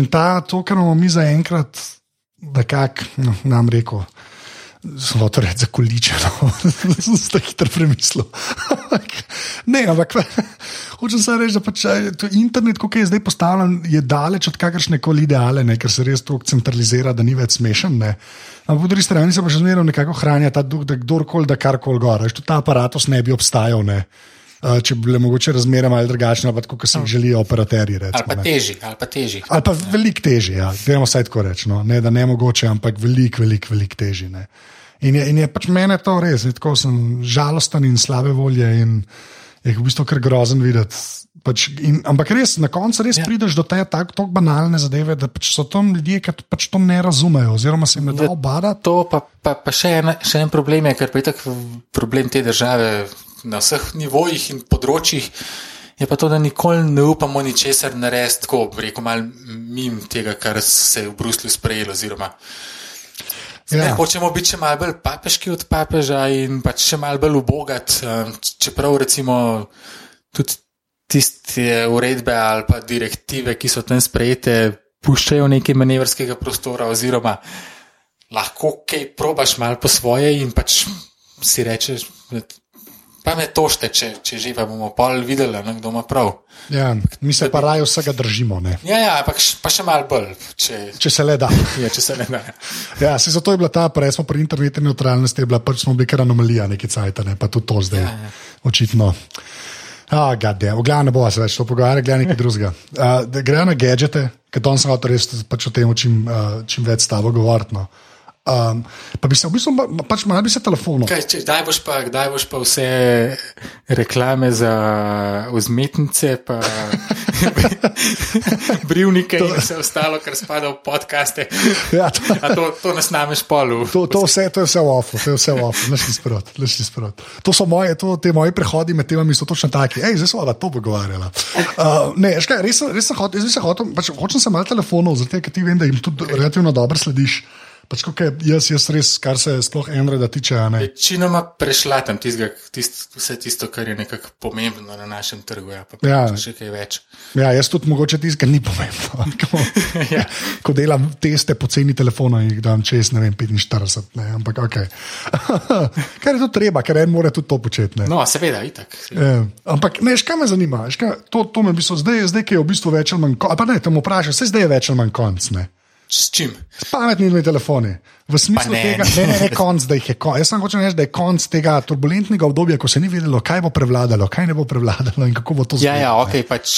in ta, to, kar imamo mi zaenkrat, da kak, no, nam rekel. Zelo to reči za količeno, tako hitro premislil. ne, ampak hočem samo reči, da pač, to internet, kot je zdaj postavljen, je daleč od kakršne koli ideale, ne, ker se res tako centralizira, da ni več smešen. Ne. Ampak po drugi strani se pa še zmeraj nekako hranja ta duh, da kdorkoli da karkoli gor. Veš, tudi ta aparatus ne bi obstajal. Ne. Uh, če bi bile mogoče razmere malo drugačne, pa tako, kot si jih želijo operaterji. Recimo, Ali pa ne. teži, ali pa teži. Ali pa veliko težje, ja. Dajmo vsaj tako reči. No. Ne, da ne mogoče, ampak veliko, veliko, veliko težje. ne. In je, in je pač mene to res, ne, tako sem žalosten in slabe volje in je v bistvu kar grozen videti. Pač, in, ampak res, na koncu res ja. Prideš do te tako banalne zadeve, da pač so tam ljudje, ki pač to ne razumejo, oziroma se jim ne da Ja. obadati. To pa, pa, pa še, en, še en problem je, ker pa je tak problem te države na vseh nivojih in področjih. Je pa to, da nikoli ne upamo ničesar narediti, tako rekel, malo mim tega, kar se je v Bruslju sprejelo. Oziroma, Ja. ja. hočemo biti še malo bolj papeški od papeža in pač še malo bolj ubogat. um, Čeprav recimo tudi tiste uredbe ali pa direktive, ki so tam sprejete, puščajo nekaj manevrskega prostora, oziroma lahko kaj probaš malo po svoje in pač si rečeš. Pa me tošte, če, če že pa bomo pol videli, ne, kdo ima prav. Ja, mi se pa raje vsega držimo. Ne? Ja, ja pa, pa še malo bolj. Če, če se le da. Ja, če se le da. Ja, se zato je bila ta, prej smo pri internetu neutralnosti, bila pač smo bili kar anomalija, nekaj cajt, ne? pa tudi to zdaj. Ja, ja. Očitno. Ah, gade, v glavnem ne bo se več to pogovarjati, gledaj nekaj drugega. Uh, Grejo na gadžete, ker to sem hotel res pač o tem, čim, uh, čim več s tabo govoriti. No. Um, pa bi se v bistvu, pač malo bi se telefonov. Kdaj boš, kdaj boš pa vse reklame za vzmetnice, pa brivnike to, in vse ostalo, kar spada v podkaste? Ja, to, to, to nas nameš polu. To, to, vse, to je vse v ofu, to je vse v ofu, lešni sprot, lešni sprot. To so moje, to, te moje prehodi med temami so točno taki. Ej, zdaj smo pa to pogovarjali. Uh, ne, škaj, res, res sem hotel, zdaj se hotel, pač, hočem se malo telefonov, zato ker ti vem, da jim tudi relativno dobro slediš. Pač, jaz, jaz res, kar se sploh Androida tiče. Večinoma prešla tam tistega, tist, vse tisto, kar je nekako pomembno na našem trgu. Ja, pa ja. še kaj več. Ja, jaz tudi mogoče tisto, kar ni pomembno. Ko, ja. ko delam teste po ceni telefona in jih dam čez, ne vem, 45. Ne, ampak ok. kar je to treba, ker en mora tudi to početi. No, seveda, itak. Ja. Ampak ne, škaj me zanima, škaj, to, to me v bistvu zdaj, zdaj, ki je v bistvu več ali manj konc. Pa ne, te mu vprašaj, vse zdaj je več ali manj konc. Ne. S čim? S pametnimi telefoni. V smislu ne. tega, ne, ne, ne, konc, da je konc. Jaz sem hočel reči, da je konc tega turbulentnega obdobja, ko se ni vedelo, kaj bo prevladalo, kaj ne bo prevladalo in kako bo to zgodilo. Ja, ja, ok, pač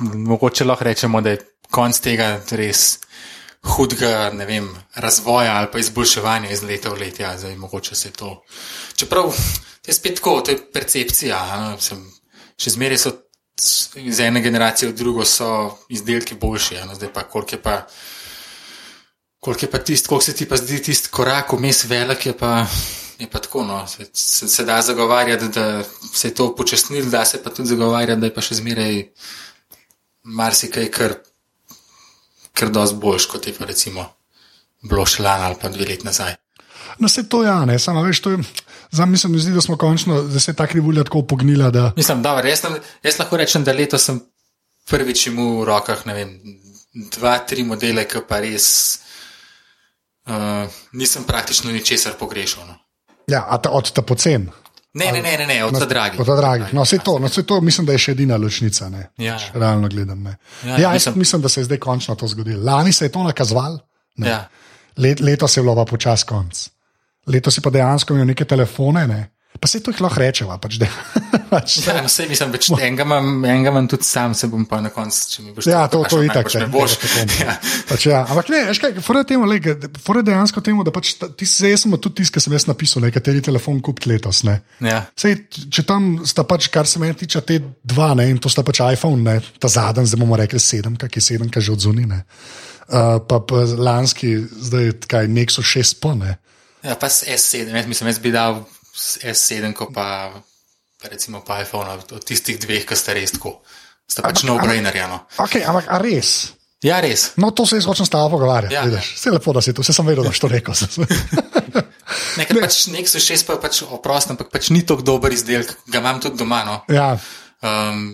mogoče lahko rečemo, da je konc tega res hudega vem, razvoja ali pa izboljševanja iz leta v let. Ja, zdaj mogoče se to. Čeprav je spet tako, to je percepcija. No, sem, še zmeraj so iz ene generacije v drugo izdelki boljši, no, zdaj pa koliko je pa. Koliko je pa tisto, koliko se ti pa zdi tisti korak vmes velik, je pa, je pa tako. No. Se, se, se da zagovarjati, da se je to upočasnilo, da se pa tudi zagovarjati, da je pa še zmeraj marsikaj, kar, kar dosti boljš, kot je pa recimo bilo še lani ali pa dve leti nazaj. No, se to ja, ne, samo veš, to je. Zdaj mi se zdi, da smo končno, da se je ta krivulja tako pognila. Da... Mislim, da jaz, jaz lahko rečem, da letos sem prvič imel v rokah, ne vem, dva, tri modele, ki pa res. Uh, nisem praktično ničesar pogrešal. No. Ja, ta, od ta pocen. Ne, ne, ne, ne, ne od ta dragih. Od ta dragih. No, vse to, no, to mislim, da je še edina ločnica. Ja. Realno gledam. Ja, ja, ja, mislim, mislim, da se je zdaj končno to zgodilo. Lani se je to nakazval, ja. Let, letos je bilo pa počas konc. Letos si pa dejansko imel neke telefone. Ne? Pa se to jih lahko rečeva. Pač, pač, ja, no, se, mislim, več, enega, imam, enega imam tudi sam, se bom pa na koncu, če mi boš ja, to rekel. Ja, to je tako. Ja. Pač, ja. Ampak ne, veš kaj, fora temu, le, fora dejansko temu, da pač ti se, jaz sem tudi tisti, ki sem jaz napisal, nekateri telefon kupiti letos. Ja. Sej, če tam sta pač, kar se meni tiče, te dva, ne, in to sta pač iPhone, ne, ta zadnji, zdaj bomo rekli sedem, kak je sedem, kaj že odzunine. Uh, pa, pa lanski, zdaj kaj, Nexus 6 pa ne. Ja, pa S7, jaz mislim, jaz bi dal. S7, ko pa, pa recimo pa iPhone, od tistih dveh, ki sta res tako. Sta pač no-brainer. No. Okay, ampak a res? Ja, res. No, to se jaz hočem s tabo pogovarjati. Ja, Vse lepo, da si to, vse sem vedel, da si to rekel. Nekaj ne. pač nek so šest, pa je pač oprost, ampak pač ni tako dober izdelek, ga imam tudi doma. No. Ja. Um,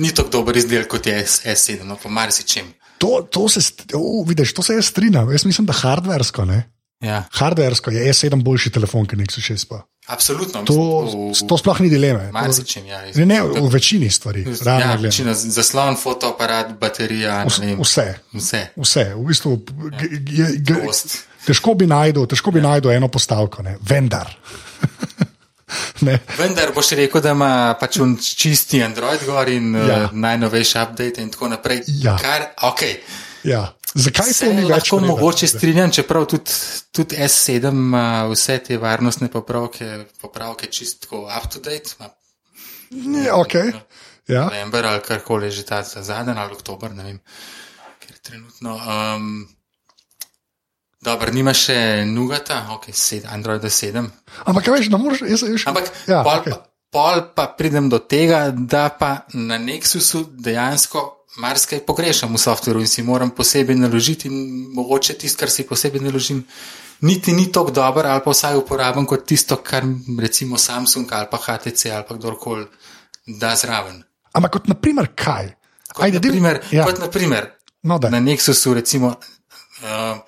ni tako dober izdelek kot je S7, no, po marsičem. To, to se, uh, vidiš, to se jaz strinjam. Jaz mislim, da hardversko, ne? Ja. Hardversko je S7 boljši telefon, kot Nexus 6. Pa. Absolutno. To, to sploh ni dileme. Marsičem, ja, ne, ne, v večini stvari. Ja, večina, zaslon, fotoaparat, baterija. Vse. Vse. Vse. V bistvu, je, je, težko bi najdel, težko bi ja. najdel eno postavko, ne. vendar. vendar boš rekel, da ima pač čisti Android gor in ja. uh, najnovejši update in tako naprej. Ja. Kar, okay. ja. Zakaj se več? Lahko mogoče strinjam, čeprav tudi, tudi S7 ima vse te varnostne popravke, popravke čistko up to date. Ma, ne, ok. Ja. November ali karkoli že ta zadnji ali oktober, ne vem. Ker je trenutno. Um, Dobro, nima še nugata, ok, sed, Android 7. Ampak, veš, ne moreš, jaz sem Ampak, ja, pol, okay. pa, pol pa pridem do tega, da pa na Nexusu dejansko marsikaj pogrešam v softveru in si moram posebej naložiti, in mogoče tisto, kar si posebej naložim, niti ni tako dobro, ali pa vsaj uporabim kot tisto, kar recimo Samsung ali pa HTC ali pa kdorkoli da zraven. Ampak kot naprimer kaj? Kot Ajde, naprimer, ja. kot naprimer, No, da. na Nexusu, recimo, uh,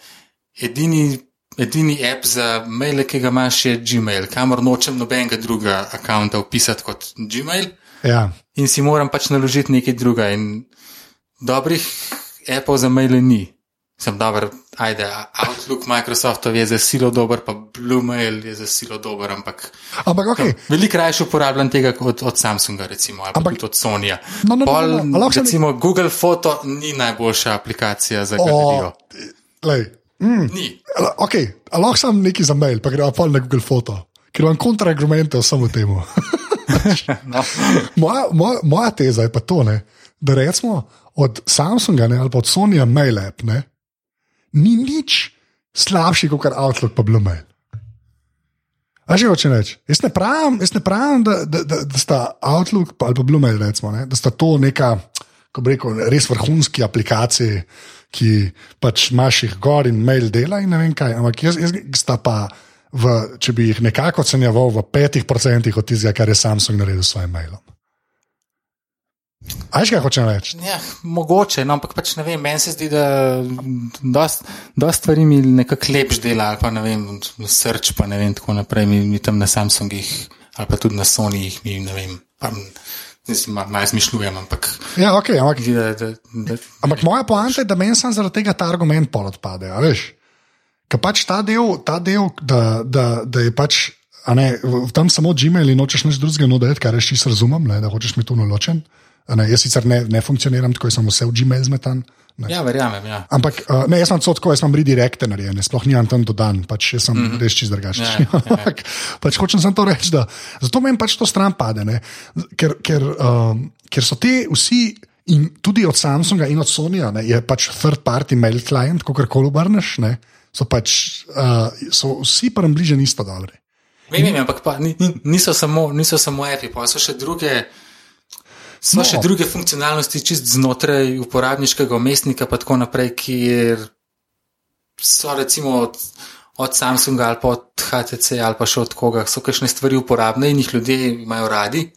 edini, edini app za maile, ki ga imaš, je Gmail, kamor nočem nobenega drugega računa upisati kot Gmail Ja. in si moram pač naložiti nekaj drugega. In dobrih appov za maile ni. Sem dober, ajde, Outlook, Microsoftov je za silo dober, pa Bluemail je za silo dober, ampak Ampak, okay. veliko raje uporabljam tega kot od Samsunga, recimo, ali pa Ampak- od Sonija. No, no, no, Pol, no, no, lahko sem- recimo, Google Photo ni najboljša aplikacija za galerijo. Mm, Ni. okay. a lahko sam nekaj za mail, pa gremo pa na Google Foto, ker imam kontraargumente o samo temu. No. moja, moja, moja teza je pa to, ne, da recimo od Samsunga ne, ali pa od Sonyja mail app ne, ni nič slabši kot Outlook pa Blue Mail. A že hoče reči? Jaz ne pravim, jaz ne pravim da, da, da, da sta Outlook ali pa Blue Mail, recimo, ne, da sta to neka, ko bi rekel, res vrhunski aplikaciji, ki pač imaš jih gor in mail dela in ne vem kaj. Ampak jaz, jaz sta pa, v, če bi jih nekako ocenjeval, v petih procentih od tistega, kar je Samsung naredil s svojim mailom. A veš, kaj hočem reči? Ja, mogoče, no, ampak pač ne vem, meni se zdi, da dost, dost stvari mi nekako lepš dela, ali pa ne vem, srč, pa ne vem, tako naprej, mi, mi tam na Samsungih ali pa tudi na Sonyjih, mi ne vem, pa znam, malo mal zmišljujem, ampak Ja, okay, ampak, da, da, da, ampak moja poanta je, da meni sam zaradi tega ta argument pol odpade. Ker pač ta del, ta del da, da, da je pač. Ne, v- tam samo Gmail in nočeš nič drugega nuditi, kar je čisto razumem, ne, da hočeš mi to naločen. A Ne, jaz sicer ne, ne funkcioniram tako, sem vse v Gmail zmetan. Ne. ja, verjamem, ja. Ampak uh, ne, jaz sem tako, jaz sem redirekte narejene, sploh nimam tam dodan, pač sem mm -hmm. res čist drugačen. Ja, ja, ja. Ampak pač hočem samo to reči, da zato meni pač to stran pade, ne? ker, ker, um, ker so te vsi. In tudi od Samsunga in od Sonyja ne, je pač third party mail client, kako koli obrneš, ne, so pač uh, so vsi pa nam bliže isto dobri. Vem, vem, ampak pa, ni, ni- niso, samo, niso samo api, pa so še druge. So No. še druge funkcionalnosti, čist znotraj uporabniškega umestnika, pa tako naprej, kjer so recimo od, od Samsunga ali pa od HTC ali pa še od koga, so kakšne stvari uporabne in jih ljudje imajo radi,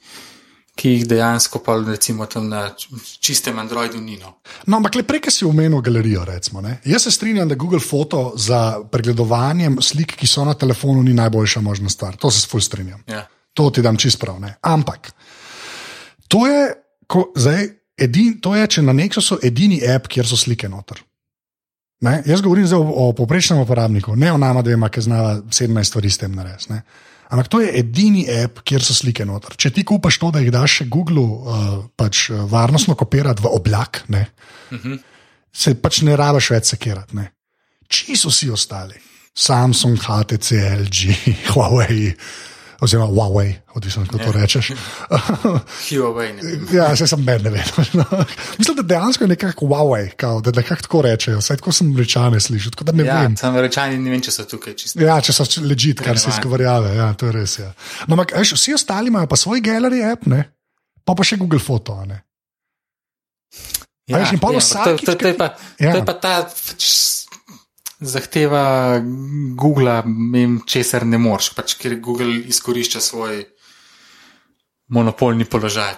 ki jih dejansko pa recimo tam na čistem Androidu ni. No. No, ampak le prej, si omenil galerijo. Recimo, ne. Jaz se strinjam, da Google Foto za pregledovanje slik, ki so na telefonu, ni najboljša možna stvar. To se fulj strinjam. Ja. To ti dam čist prav. Ne. Ampak to je, ko, zdaj, edin, to je, če na Nexusu edini app, kjer so slike noter. Ne? Jaz govorim o, o povprečnem uporabniku, ne o nama dvema, ki znava 17 stvari s tem narediti. Ampak to je edini app, kjer so slike noter. Če ti kupaš to, da jih daš še Google uh, pač, uh, varnostno kopirati v oblak, ne, se pač ne rabiš več sekirati. ne. Čisto vsi ostali. Samsung, HTC, LG, Huawei, oziroma Huawei, odvisno kako to rečeš. Huawei, ja, se sem meni, ne vem. Mislim, da dejansko je nekako Huawei, kao, da nekako tako rečejo. Vsaj tako sem rečane slišal, tako da ne Ja, vem. sam rečani ne vem, če so tukaj čisto. Ja, če so ležit, kar se izgovarjave, ja, to je res. Ja. No, ampak, veš, vsi ostali imajo pa svoj gallery app, ne? pa pa še Google a Ne? A veš, ja, vsakič, to, to, to, je pa, Ja. to je pa ta zahteva Google, vem, česar ne moreš, pač, ker Google izkorišča svoj monopolni položaj.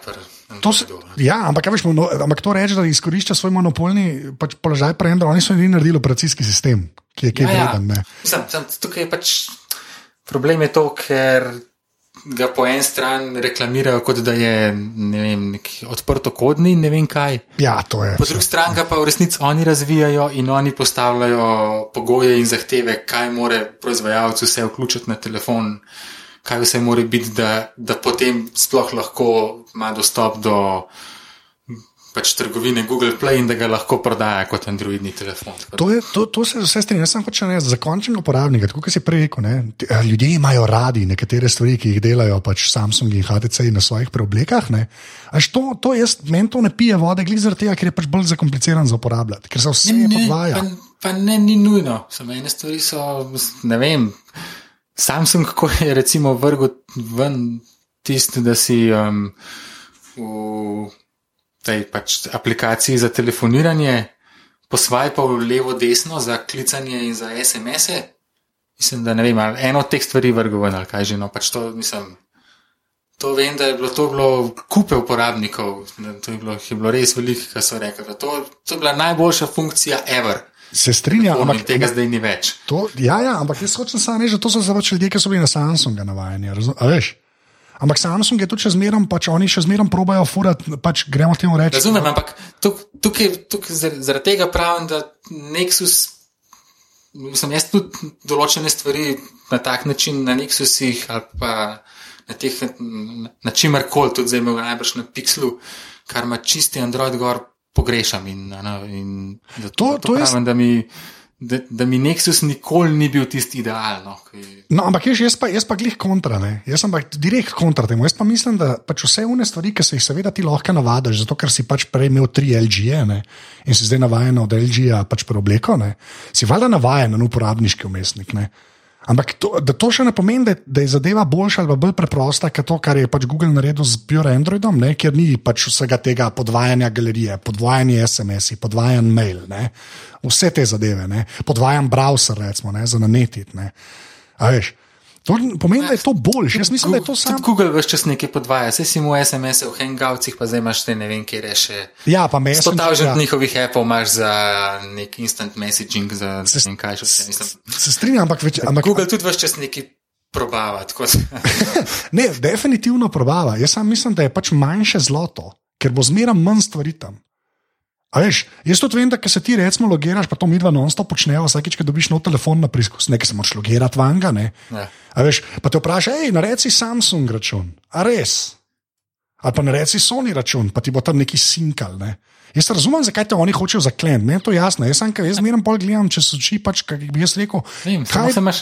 To se, ja, ampak, veš, mono, ampak to reče, da izkorišča svoj monopolni pač, položaj pri Androidu. Oni so edini naredili operacijski sistem, ki je kaj Ja, ja. vreden. ne. Mislim, sam, tukaj je pač problem je to, ker ga po eni strani reklamirajo, kot da je ne vem, neki odprtokodni in ne vem kaj. Ja, to je. Po drugi strani pa v resnici oni razvijajo in oni postavljajo pogoje in zahteve, kaj more proizvajalec vse vključiti na telefon, kaj vse more biti, da, da potem sploh lahko ima dostop do pač trgovine Google Play in da ga lahko prodaja kot Androidni telefon. To, je, to, to se vse strinja. Sem hočem reči, za končnega uporabnika, kot si prej rekel, ne, eh, ljudje imajo radi nekatere stvari, ki jih delajo pač Samsung in HTC na svojih preoblekah. ne. A veš, To, to jaz, meni to ne pije vode, glede zaradi tega, ker je pač bolj zakompliciran za uporabljati, ker se vse Ne, podvaja. pa, pa ne, ni nujno. Samo ene stvari so, ne vem. Samsung, kako je recimo vrgel ven tisto, da si um, v tej pač aplikaciji za telefoniranje posvajal levo-desno za klicanje in za SMS-e. Mislim, da ne vem, ali eno od teh stvari vrgel ven ali kaj že. No, pač to, mislim, To vem, da je bilo to bilo kupe uporabnikov, to je bilo, je bilo res veliko, kar so rekli. To, to je bila najboljša funkcija ever. Se strinjam, ampak tega zdaj ni več. To, ja, ja, ampak jaz hočem samo reči, da to so zdaj pač ljudje, ki so bili na Samsunga navajeni. razum- a veš? Ampak Samsung je tudi še zmeraj, pač oni še zmeraj probajo furati, pač gremo temu reči. Razumem, ampak tuk- tukaj, tukaj zar- zaradi tega pravim, da Nexus, mislim, jaz tudi določene stvari na tak način, na Nexusih ali pa na teh, na, na čimer koli, tudi zdaj imel najbrž na Pixelu, kar ima čisti Android gor, pogrešam. In, ne, in da, To- to jaz- pravim, da mi, da, da mi Nexus nikoli ni bil tisti idealno. Ki, No, ampak jaz, jaz, pa, jaz pa glih kontra, ne? jaz sem pa direkt kontra temu. Jaz pa mislim, da pač vse une stvari, ki se jih seveda ti lahko navadiš, zato ker si pač prej imel tri LG-je in si zdaj navaden od LG-ja pač preobleko, si valjda navaden na uporabniški umestnik. Ne? Ampak to, da to še ne pomeni, da, da je zadeva boljša ali bolj preprosta, kot to, kar je pač Google naredil z Pure Androidom, ne? kjer ni pač vsega tega podvajanja galerije, podvajanje SMS-i, podvajan mail, ne? vse te zadeve, ne? podvajan browser, recimo, ne? za nanetit. Ne? A veš, to pomeni, da je to boljše. Jaz mislim, da je to samo. Google vse čas nekaj podvaja, vse si mu SMS-e v Hangoutsih, pa zdaj imaš te ne vem, kje reše. Ja, pa me 100 je tisoč njihovih appov imaš za nek instant messaging, za ne Se- vem kaj še vse. Mislim, Se strinjam, ampak, več, ampak Google tudi vse čas nekaj probava. ne, definitivno probava. Jaz sam mislim, da je pač manjše zlato, ker bo zmeraj manj stvari tam. A veš, jaz tudi vem, da se ti recimo logiraš, pa to mi dva non-stop počneva, vsakeč, ko dobiš nov telefon na preizkus, nekaj se moraš logirati vanga, ne. Ja. A veš, pa te vpraša, hej, naredi si Samsung račun, a res. Ali pa naredi si Sony račun, pa ti bo tam neki sinkal. Ne? Jaz razumem, zakaj te oni hočejo zakleniti, je to jasno. Jaz sem, ker jaz zmeraj pol gledam čez oči, pač, kaj bi jaz rekel. Vem, kaj, se imaš,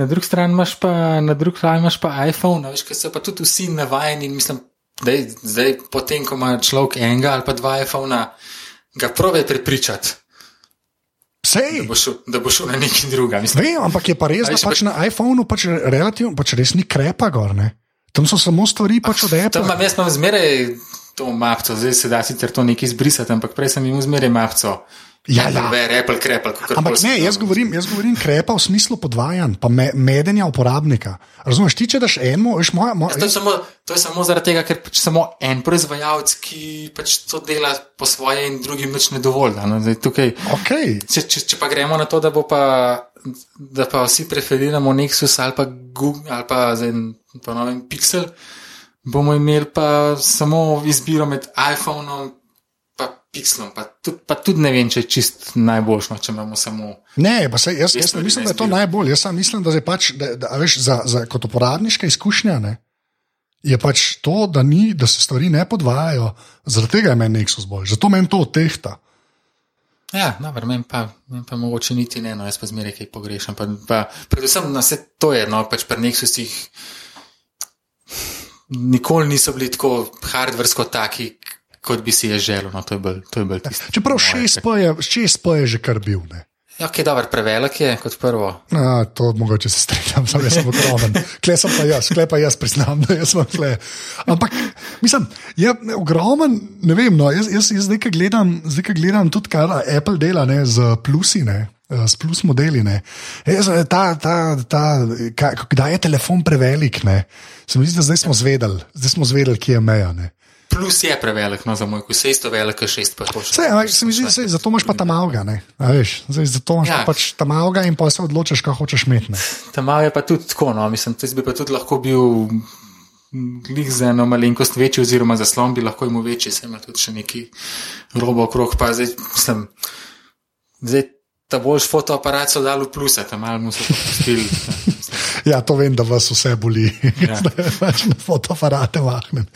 na drugi strani imaš pa, na drugi strani imaš pa iPhone, veš, ker so pa tudi vsi navajeni mislim, da je zdaj, potem, ko ima človek enega ali pa dva iPhona, ga prove prepričati, Sej, da bo šel, da bo šel na neki. Mislim, vem, ampak je pa res, da pač na iPhonu pač relativno, pač res ni krepa gor. Ne? Tam so samo stvari pač od Tam Apple. imam jaz imam zmeraj to mapco, zdaj se da sicer to nekaj izbrisati, ampak prej sem imel zmeraj mapco. Ja, ja. Apple, krepel, Ampak ne, jaz govorim, jaz govorim krepa v smislu podvajanj, pa me, medenja uporabnika. Razumeš, ti če daš enemu, veš, moja, moja, To je, samo, to je samo zaradi tega, ker pač samo en proizvajalec, ki pač to dela po svoje, in drugim nič ne dovolj. No? Zdaj, tukaj, okay. če, če, če pa gremo na to, da, bo pa, da pa vsi preferiramo Nexus ali pa Google ali pa, zdaj, pa novem Pixel, bomo imeli pa samo izbiro med iPhonom in Pixelom. Pa tudi, pa tudi ne vem, če je čist najboljšno, če imamo samo. Ne, pa se, jaz, jaz ne mislim, da je to najbolj. Jaz samo mislim, da je pač, da, da, a veš, za, za, kot uporabniška izkušnja ne, je pač to, da, ni, da se stvari ne podvajajo. Zaradi tega je meni Nexus bolj, zato meni to tehta. Ja, dobro, meni pa, men pa mogoče niti ne, no, jaz pa zmeraj kaj pogrešam. Pa, pa, predvsem na vse to je, no, pač pri Nexusih nikoli niso bili tako hardversko taki, kot bi si je želel. No, to je bolj, to je bolj tisto. Čeprav moje, 6 pa je, 6 pa je že kar bil. Ne. Ja, ok, dobro, prevelik je kot prvo. A, to mogoče se strinjam, jaz sem ogromen. Kle sem pa jaz, kle pa jaz priznam, da jaz sem kle. Ampak, mislim, je ogromen, ne vem, no, jaz, jaz, jaz zdaj, ko gledam, zdaj, gledam tudi, kar Apple dela ne, z plusi, ne, eh, s plus modeli. Ne. Jaz, eh, ta, ta, ta, kaj, kdaj je telefon prevelik? Ne. Se mi zdi, da zdaj smo zvedeli, zdaj smo zvedeli, kje je meja. Ne. Plus je prevelik, no, za moj kus, je isto velik, kot šest pa ampak se mi zdi, da zato imaš pa tam avga. Zdaj, zato imaš ja. Pa pač tam avga in pa se odločiš, kaj hočeš imeti. ne. Tam je pa tudi tako, no, mislim, da bi pa tudi lahko bil glih za eno malenkost večji, oziroma zaslon bi lahko imel večji, se ima tudi še neki robo okrog, pa zdaj, mislim, zdaj ta boljš fotoaparat so dali v pluse, tam malo mu so popustili. Ja, to vem, da vas vse boli, Ja. da ja. pač na fotoaparate mahnem.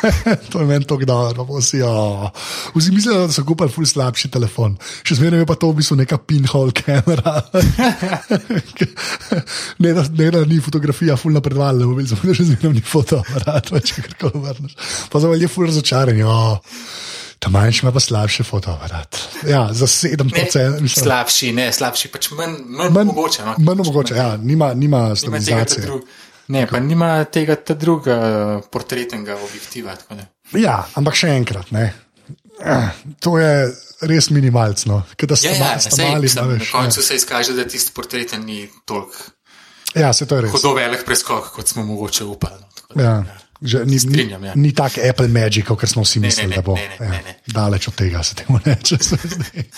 to je meni tako dobro, vsi, oh. vsi mislijo, da so kupili ful slabši telefon. Še zmeraj je pa to v bistvu neka pinhole kamera. ne, da, ne, da ni fotografija ful napredovala, mobil sem, da še zmeraj ni fotoaparat, več karkoli vrneš. Pa za je ful razočaran. Oh. Ta manjši ima pa slabši fotoaparat. Ja, za 7%. Ne, slabši, ne, slabši, pač manj, manj, Manj- manj mogoče. No, Manj mogoče, ja, nima, nima Nima stabilizacije. drug, ne, pa nima tega ta druga portretnega objektiva. tako. Ja, ampak še enkrat, ne. Eh, To je res minimalno, da ste Ja, ja, sej, mali. mislim, a na veš, koncu se izkaže, da tisti portret ni toliko Ja, ja se to je res. hudo velik preskok, kot smo mogoče upali. no, tako da, Ja. Že ni, Strinjam, ni, ja. ni tako Apple Magic, kot smo vsi mislili, ne, da bo. ne, ne, ja, ne, ne. Daleč od tega se temu reče.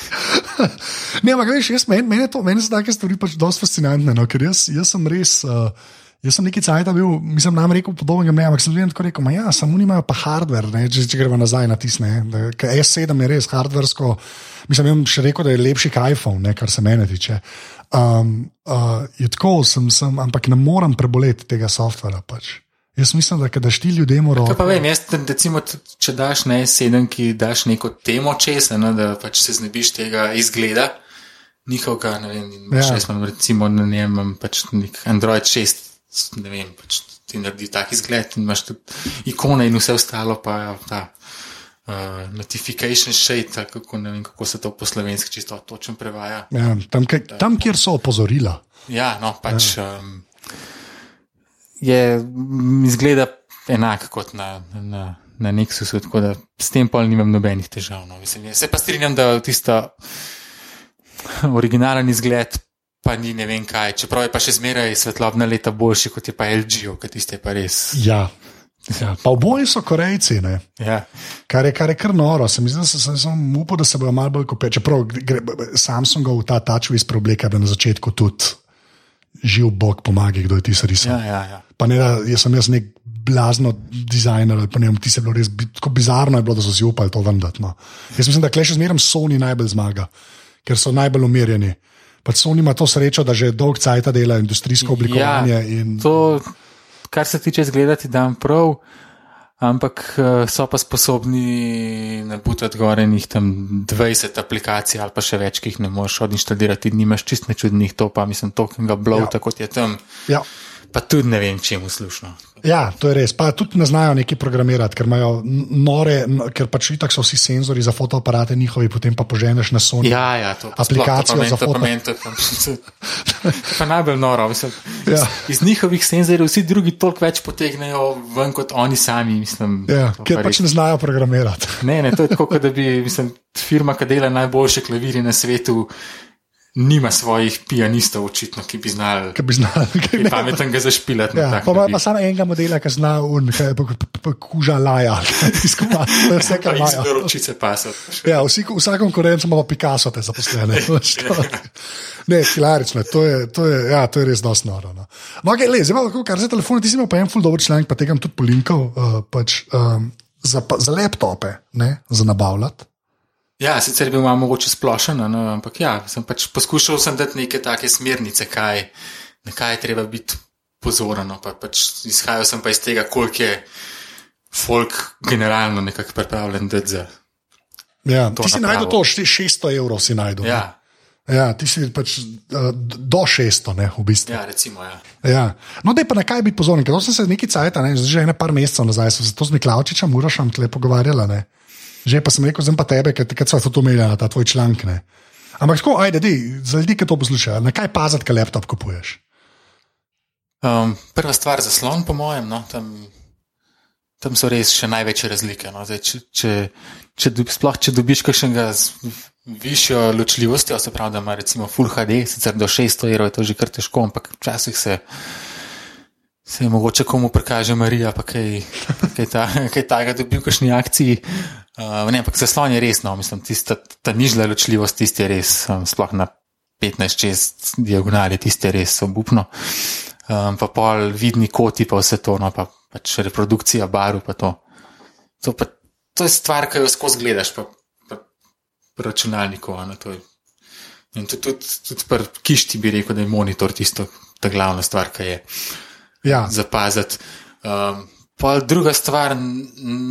ne, ampak veš, jaz, meni, meni, to, meni so take stvari pač dosti fascinantne, no, ker jaz, jaz sem res. Uh, Jaz sem neki cajt bil, mislim, nam rekel podobnega mnenja, ampak sem ljudem tako rekel, "Ma ja, samo nimajo pa hardware, ne, če, če gremo nazaj na tisne. S7 je res hardversko, mislim, bom še rekel, da je lepši kot iPhone, ne, kar se mene tiče. Um, uh, je tako, sem, sem, ampak ne morem preboleti tega softvera. Pač. Jaz mislim, da če daš ti ljudem roko. pa vem, jaz, recimo, če daš na S7, ki daš neko temo česa, no, da pač se znebiš tega izgleda njihovega, ne vem, Ja. ja. jaz imam recimo na njem pač nek Android 6, ne vem, pač ti naredi tak izgled in imaš tudi ikone in vse ostalo, pa ja, ta uh, notification shade, kako, ne vem, kako se to po slovenski čisto točno prevaja. Ja, tam, kaj, tam, kjer so opozorila. Ja, no, pač ja. Um, je, m, izgleda enak kot na, na, na Nexusu, tako da s tem pol nimam nobenih težav. No. Mislim, se pa strinjam, da tisto originalen izgled pa ni ne vem kaj, čeprav je pa še zmeraj svetlobna leta boljši kot je pa LG, ker tiste je pa res. Ja. Ja, pa oboji so Korejci, ne? Ja, kar je, kar je kar noro. Sem, sem, sem, sem upal, da se bodo malo bolj kopeli. Čeprav Samsungov ta tačvis preobleka, da na začetku tudi živ Bog pomaga, kdo je ti risal. ja, ja. ja. Pa ne, da jaz sem jaz nek blazno dizajner, ali pa ne vem, ti se bilo res tako bizarno, je bilo, da so si upali to vendati. No. Jaz mislim, da klej še zmeraj Sony najbolj zmaga, ker so najbolj umirjeni. Pač Sony ima to srečo, da že dolg cajt dela industrijsko oblikovanje. Ja, in, To, kar se tiče izgledati, da je prav, ampak eh, so pa sposobni nabutati gore njih tam 20 aplikacij ali pa še več, ki jih ne moreš odinstalirati, nimaš čist nečudnih, to pa mislim, tokenga blowta, ja. kot je tam, ja. Pa tudi ne vem, čemu slušno. Ja, to je res. Pa tudi ne znajo neki programirati, ker imajo nore, ker pač itak so vsi senzori za fotoaparate njihovi, potem pa poženeš na Sony. Ja, ja, to pa Aplikacijo sploh, za to pa foto. meni, to pa meni, to pa- to pa najbolj noro. Mislim, Ja. iz, iz njihovih senzorjev vsi drugi toliko več potegnejo ven kot oni sami. Mislim, Ja, ker pa pač ne znajo programirati. Ne, ne, to je tako, da bi mislim, firma, ki dela najboljše klavirje na svetu, nima svojih pianistov, očitno, ki bi znali Ki bi znali. zašpilati. na Ja, tak pa ima način. pa samo enega modela, ki zna un, kaj je kuža laja. Je vse, kar iz imajo. ročice pasati. Ja, vsi, vsa konkurenca ima pa Picasso, te zaposlene. Ne, hilarično, je, to je, to je, ja, to je res dosti noro. No. No, okay, le, zdaj lahko, kar za telefone, ti si imel pa en full dobro članek, pa tega bom tudi polinkal, uh, pač, um, za, za laptope, ne, za nabavljati. Ja, sicer bil malo mogoče splošen, no, ampak ja, sem pač poskušal sem dati neke take smernice, kaj, na kaj je treba biti pozoren. no, Pa pač izhajal sem pa iz tega, koliko je folk generalno nekako pripravljen dati za. Ja, ti si najdel to, šti- 600 evrov si najdel. ne. Ja, Ja, ti si pač uh, do 600, ne, v bistvu. ja recimo. Ja. Ja. No, da je pa na kaj biti pozoren, ker sem se nekaj cajt, ne, že ene par mesecev nazaj, sem se to z Miklavčičem, Urašem tle pogovarjala. Ne. Že pa sem rekel, zdaj pa tebe, ker takrat smo to imeli na ta tvoj članek. Ne. Ampak tako, ajde, dej, za ljudi, ki to poslušajo, na kaj paziti, kaj laptop kupuješ. Um, prva stvar za slon, po mojem, no, tam, tam so res še največje razlike. No. Zdaj, če, če, če, sploh če dobiš kakšnega z višjo ločljivostjo, se pravi, da ima recimo Full HD, sicer do 600 evrov je to že kar težko, ampak včasih se. Se je mogoče komu prikaže Marija, pa kaj, kaj, ta, kaj takega dobi v kakšni akciji. Uh, ne, ampak zaslon je res, no, mislim, tista, ta nižja ločljivost, tisti je res, um, sploh na 15-6 diagonali, tisti je res obupno. Um, pa pol vidni koti, pa vse to, no, pa pač reprodukcija barv, pa to. To, pa, to je stvar, ki jo skozi gledaš, pa, pa pri računalniku. to je- In tudi, tudi, tudi pri kišti bi rekel, da je monitor tisto, ta glavna stvar, ki je Ja, zapaziti. Um, pa druga stvar,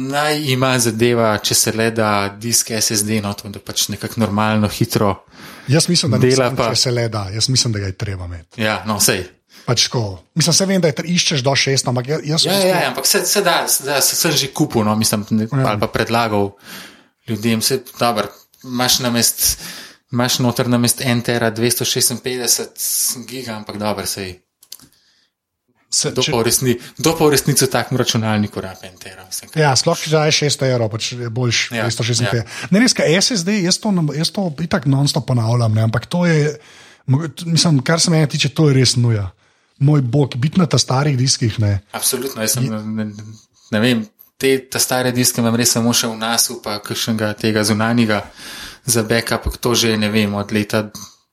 naj ima zadeva, če se le da disk SSD, no, to, da pač nekako normalno, hitro. jaz mislim, da, Dela nisem, pa- če se le da, jaz mislim, da ga je treba imeti. Ja, no, sej. Pač tako. Mislim, se vem, da je iščeš do 600, ampak ja- jaz Ja, ja, ja, ampak se, se da, se, da se sem že kupil, no, mislim, ne, Ja. ali pa predlagal ljudem, se dobro, imaš na mest. Imaš noter na mest 1 tera 256 giga, ampak dobro, sej. Se, Kdo če, pa resni- kdo pa v resnici v takem računalniku rabe 1 tera? Mislim, Ja, sploh če daš 600 evrov, pač je boljš Ja, 256. ja. Ne, res, kaj SSD, jaz to, jaz to itak non-stop ponavljam, ne, ampak to je, mislim, kar se mene tiče, to je res nuja. Moj bog, biti na ta starih diskih, ne. Absolutno, jaz sem, ne, ne, vem, te, ta stare diske imam res samo še v nas, pa kakšnega tega zunanjega za backup, to že ne vem, od leta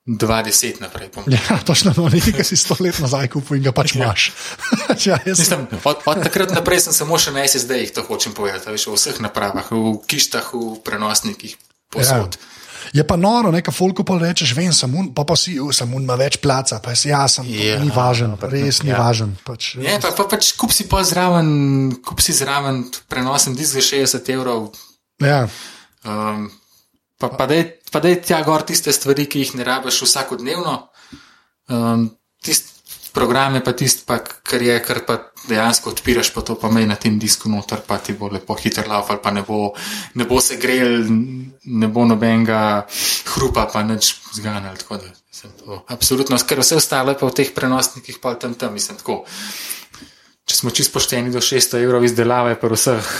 20 naprej. Pom. Ja, točno, no, nekaj, ki si sto let nazaj kupil in ga pač imaš. ja, jaz sem- Mislim, od, od takrat naprej sem samo še na SSD-jih, to hočem povedati, veš, v vseh napravah, v kištah, v prenosnikih, posod. Je pa noro, nekaj folko pa rečeš, vem, samun, pa pa si, "U, samun ima več placa, pa si ja, sem, Ja, ni važen, res ni ja. važen. Pač, Ja, pa, pa pač kup si pa zraven, kup si zraven prenosen disk za 60 evrov, ja, um, pa, pa daj pa daj tja gor tiste stvari, ki jih ne rabiš vsakodnevno. Um, tist program je pa tisti, pa, kar je, kar pa dejansko odpiraš, pa to pa mej na tem disku noter, pa ti bo lepo hiter lauf, ali pa ne bo, ne bo se grel, ne bo nobenega hrupa, pa nič zganjal. Da, absolutno, ker vse ostalo je pa v teh prenosnikih, pa tam tam, mislim, tako. Če smo čisto pošteni do 600 evrov izdelave, pa vseh,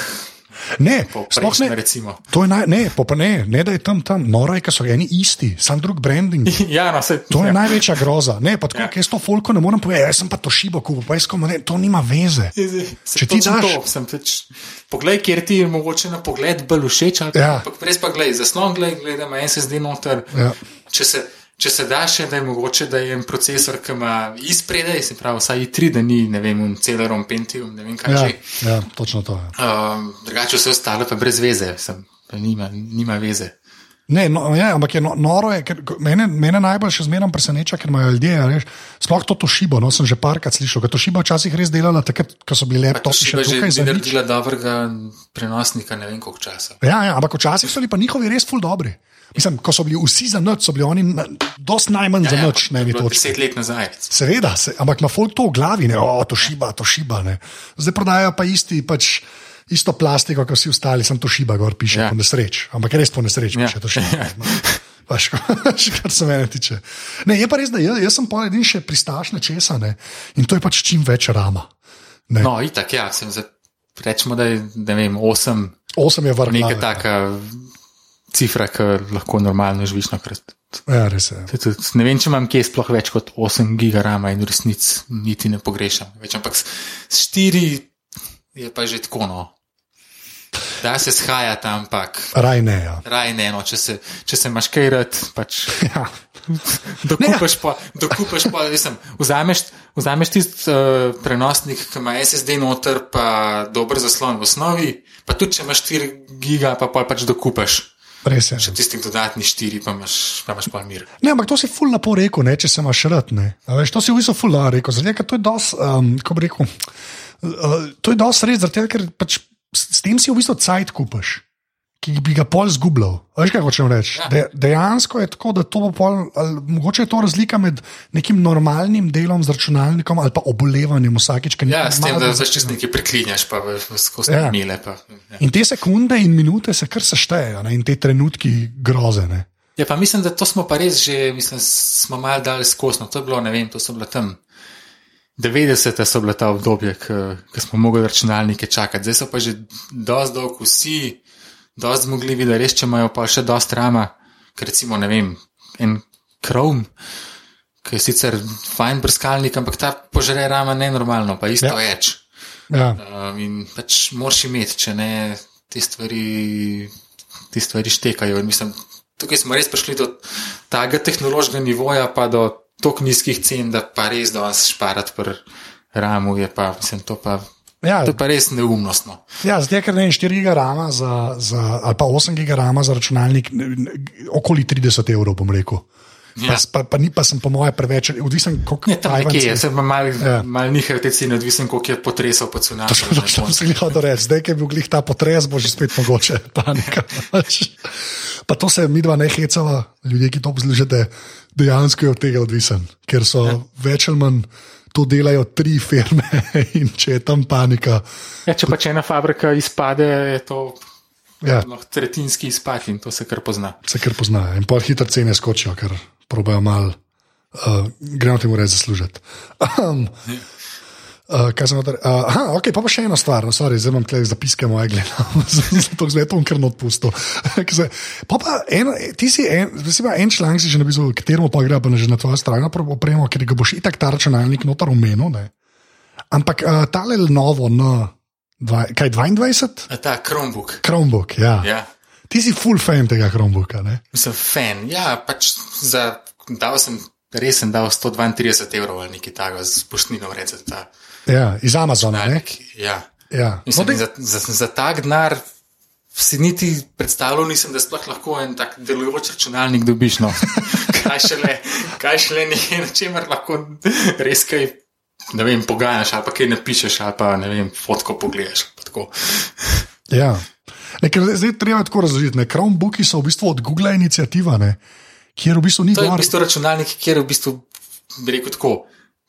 ne, sploh ne. recimo. To je naj, ne, pa, ne, ne, da je tam tam, noro je, ker so eni isti, sam drug branding. Ja, no, se, To je največja groza. Ne, pa tako, Ja. ja. jaz to folko ne morem povedati, jaz sem pa to šibo kupil, pa jaz komu ne, to nima veze. Če Če ti daš- to, sem teč, poglej, kjer ti je mogoče na pogled bolj všeč, Ja. pa res pa gledaj, zaslon gledaj, gledaj, ima SSD noter. Ja. Če se, če se da še, da je mogoče, da je en procesor, ki ima izpredaj, se pravi, vsaj i3, da ni, ne vem, Celeron Pentium, ne vem kaj Ja, že. ja, točno to je. Um, drugače vse ostalo pa brez veze, sem, pa nima, nima veze. Ne, no, ja, ampak je no, noro, je, ker mene, mene najbolj še zmeraj preseneča, ker imajo ljudje, a veš, sploh to Toshibo, no, sem že parkrat slišal, ker Toshiba včasih res delala takrat, ko so bili laptopi še že tukaj za nič. naredila dobrega prenosnika, ne vem koliko časa. Ja, ja, ampak včasih so bili pa njihovi res ful dobri. Mislim, ko so bili vsi za noč, so bili oni na- dosti najmanj ja, za noč na to je bilo točki. Deset let nazaj. Seveda, se, ampak ima folk to v glavi, ne, o, to šiba, to šiba. Ne. Zdaj prodajajo pa isti, pač, isto plastiko, kot vsi ostali, sem to šiba, gor piše, Ja. ja. po nesreč. Ampak res po nesreč Ja. piše to šiba. Paš, kar se mene tiče. Ne, je pa res, da jaz, jaz sem pa edin še pristaš nečesa ne, in to je pač čim več rama. Ne. No, itak, ja, sem za, rečemo, da je, ne vem, osem, Osem je vrh. neka glave. Cifra, ki lahko normalno živiš na krat. Ja, res je. Ne vem, če imam kje sploh več kot 8 gigarama in v resnici niti ne pogrešam. Več, ampak s s 4 je pa že tako, no. Da se shajati, ampak Raj ne. Ja. raj ne, no, če se, če se imaš kaj rad, pač Ja. dokupaš pa, dokupaš pa, mislim, vzameš, vzameš tisti uh, prenosnik, ki ima SSD noter, pa dober zaslon v osnovi, pa tudi če imaš 4 giga, pa pač dokupaš. Res je. Še tistih dodatnih 4, pa imaš, pa imaš pa mir. Ne, ampak to si ful lepo rekel, ne, če se imaš rad. Veš, to si v bistvu ful lepo rekel. Zato, ker to je dosti, um, kako bi rekel, uh, to je dosti res, zato, ker pač s, s tem si v bistvu cajt kupaš. Ki bi ga pol zgubljal. Veš, kaj hočem reči? Ja. De, dejansko je tako, da to bo pol, ali, mogoče je to razlika med nekim normalnim delom z računalnikom ali pa obolevanjem vsakič, ki Ja, s tem, da začneš nekaj preklinjaš, pa skozi Ja. mile. Pa, ja. In te sekunde in minute se kar seštejejo, in te trenutki grozene. ja, pa mislim, da to smo pa res že, mislim, smo mal dali skosno. To je bilo, ne vem, to so bila tam. 90. so bila ta obdobja, ko smo mogli računalnike čakati, zdaj so pa že dosti dolg vsi, dosti zmogljivi, da res, če imajo pa še dosti rama, ker recimo, ne vem, en Chrome, ki je sicer fajn brskalnik, ampak ta požre rama nenormalno, pa isto Ja. več. Ja. Um, in pač moraš imeti, če ne te stvari, te stvari štekajo. In Mislim, tukaj smo res prišli do tega tehnološkega nivoja, pa do tako nizkih cen, da pa res da vas šparati pri ramu. Je pa, mislim, to, pa, Ja, to je pa res neumnost. No. Ja, zdaj, ker ne vem, 4 giga rama za, za, ali pa 8 giga rama za računalnik, ne, ne, okoli 30 evrov, bom rekel. Ja. Pa, pa, pa, ni, pa sem po moje preveč, odvisen koliko Ne, tam nekje je, se pa mal, Ja. mal nihajo te cene, odvisen, koliko je potresal pod cunami. To sem jih hotel reči, zdaj, ki je bil glih ta potres, bo že spet mogoče panika. Pa to se mi dva ne hecava, ljudje, ki to poslušate, dejansko je od tega odvisen, ker so ja. več ali manj to delajo tri firme in če je tam panika. Ja, če pa če ena fabrika izpade, je to Ja. tretjinski izpad in to se kar pozna. se kar poznajo. In pol hitro cene skočijo, ker probajo mal, uh, gremo temu reči zaslužiti. Um, Uh, kaj sem hotel? Uh, aha, ok, pa, pa še ena stvar, no, sorry, zdaj imam tukaj zapiske moje, gledam, zato zdaj to kar odpustil. Pa pa en, ti si en, si pa en članek si že napisal, kateremu pa gre pa že na tvojo stran, opremo, ker ga boš itak ta računalnik notar omenil. Ne? Ampak uh, tale novo, no, Dva, kaj 22? A ta Chromebook. Chromebook, ja. Ja. Ti si full fan tega Chromebooka, ne? Sem fan. Ja, pač za, dal sem, res sem dal 132 evrov ali nekaj takega z poštnino, recimo. Ja, iz Amazona, ne? računalnik. Ja. Ja. No, Mislim, daj- za, za, za tak denar si niti predstavljal nisem, da sploh lahko en tak delujoč računalnik dobiš. No. kaj šele, kaj šele nekaj, na čemer lahko res kaj. Ne vem, pogajaš ali pa kaj napišeš, ali pa ne vem, fotko pogledaš. Ja. Ne, ker zdaj treba tako razložiti. ne, Chromebooki so v bistvu od Google inicijativa, ne, kjer v bistvu ni To je v bistvu računalnik, kjer v bistvu, bi rekel tako,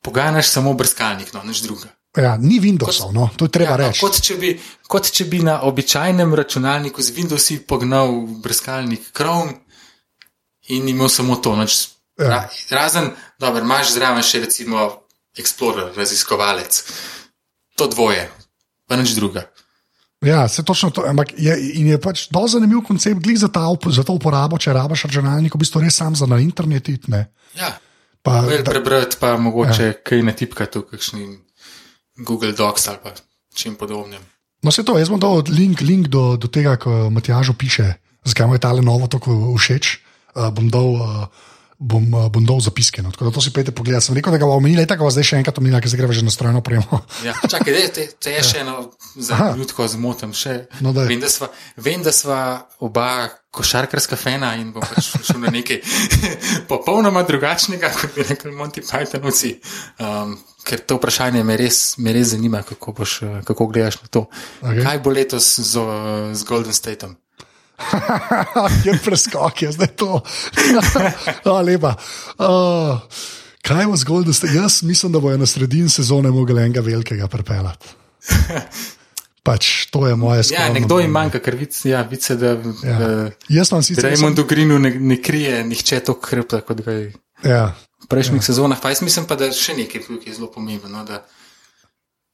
pogajaš samo brskalnik, no, nič drugega. Ja, ni Windowsov, no, to je treba Ja, no, reči. kot, če bi, kot če bi na običajnem računalniku z Windowsi pognal brskalnik Chrome in imel samo to. Noč, Ja. ra, razen, dobro, imaš zraven še recimo Explorer, raziskovalec. To dvoje, pa nič druga. Ja, se točno to. Ampak je, je pač zelo zanimiv koncept, za, ta, za to uporabo, če rabaš računalnik, v bistvu res sam za na internet. iti, ne. Ja, Pa, Vel da, prebrati, pa mogoče ja. kaj natipkati v kakšni Google Docs ali pa čim podobnem. no, se to, jaz bom dal link, link do, do tega, ko Matjažu piše, zakaj mu je ta novo tako všeč. Uh, bom dal. Uh, Bom, uh, bom dal zapiske, no. tako da to si pejte pogled. Sem rekel, da ga bomo omenili, tako da zdaj še enkrat omenili, ker se greva že na strojno opremo. Ja, čakaj, dej, te, te je še eno zanimivo zmotam. Še. No, daj. vem, da sva, vem, da sva oba košarkarska fena in bom pač šel na nekaj popolnoma drugačnega, kot bi rekli Monty Pythonovci. Um, ker to vprašanje me res, me res zanima, kako, boš, eh, kako gledaš na to. Okej. Kaj bo letos z, z Golden Stateom? je preskok, je zdaj to. oh, lepa. Oh, kaj bo zgolj, da ste? Jaz mislim, da bojo na sredini sezone mogli enega velikega pripeljati. Pač, to je moje skromno. Ja, nekdo jim manjka, ker vic, ja, vice, da, Ja. da Jaz sem sicer. jaz sem- Greenu ne, ne krije nihče to krpta, kot ga je Ja, v prejšnjih ja. sezonah. Pa jaz mislim pa, da je še nekaj, ki je zelo pomembno, no, da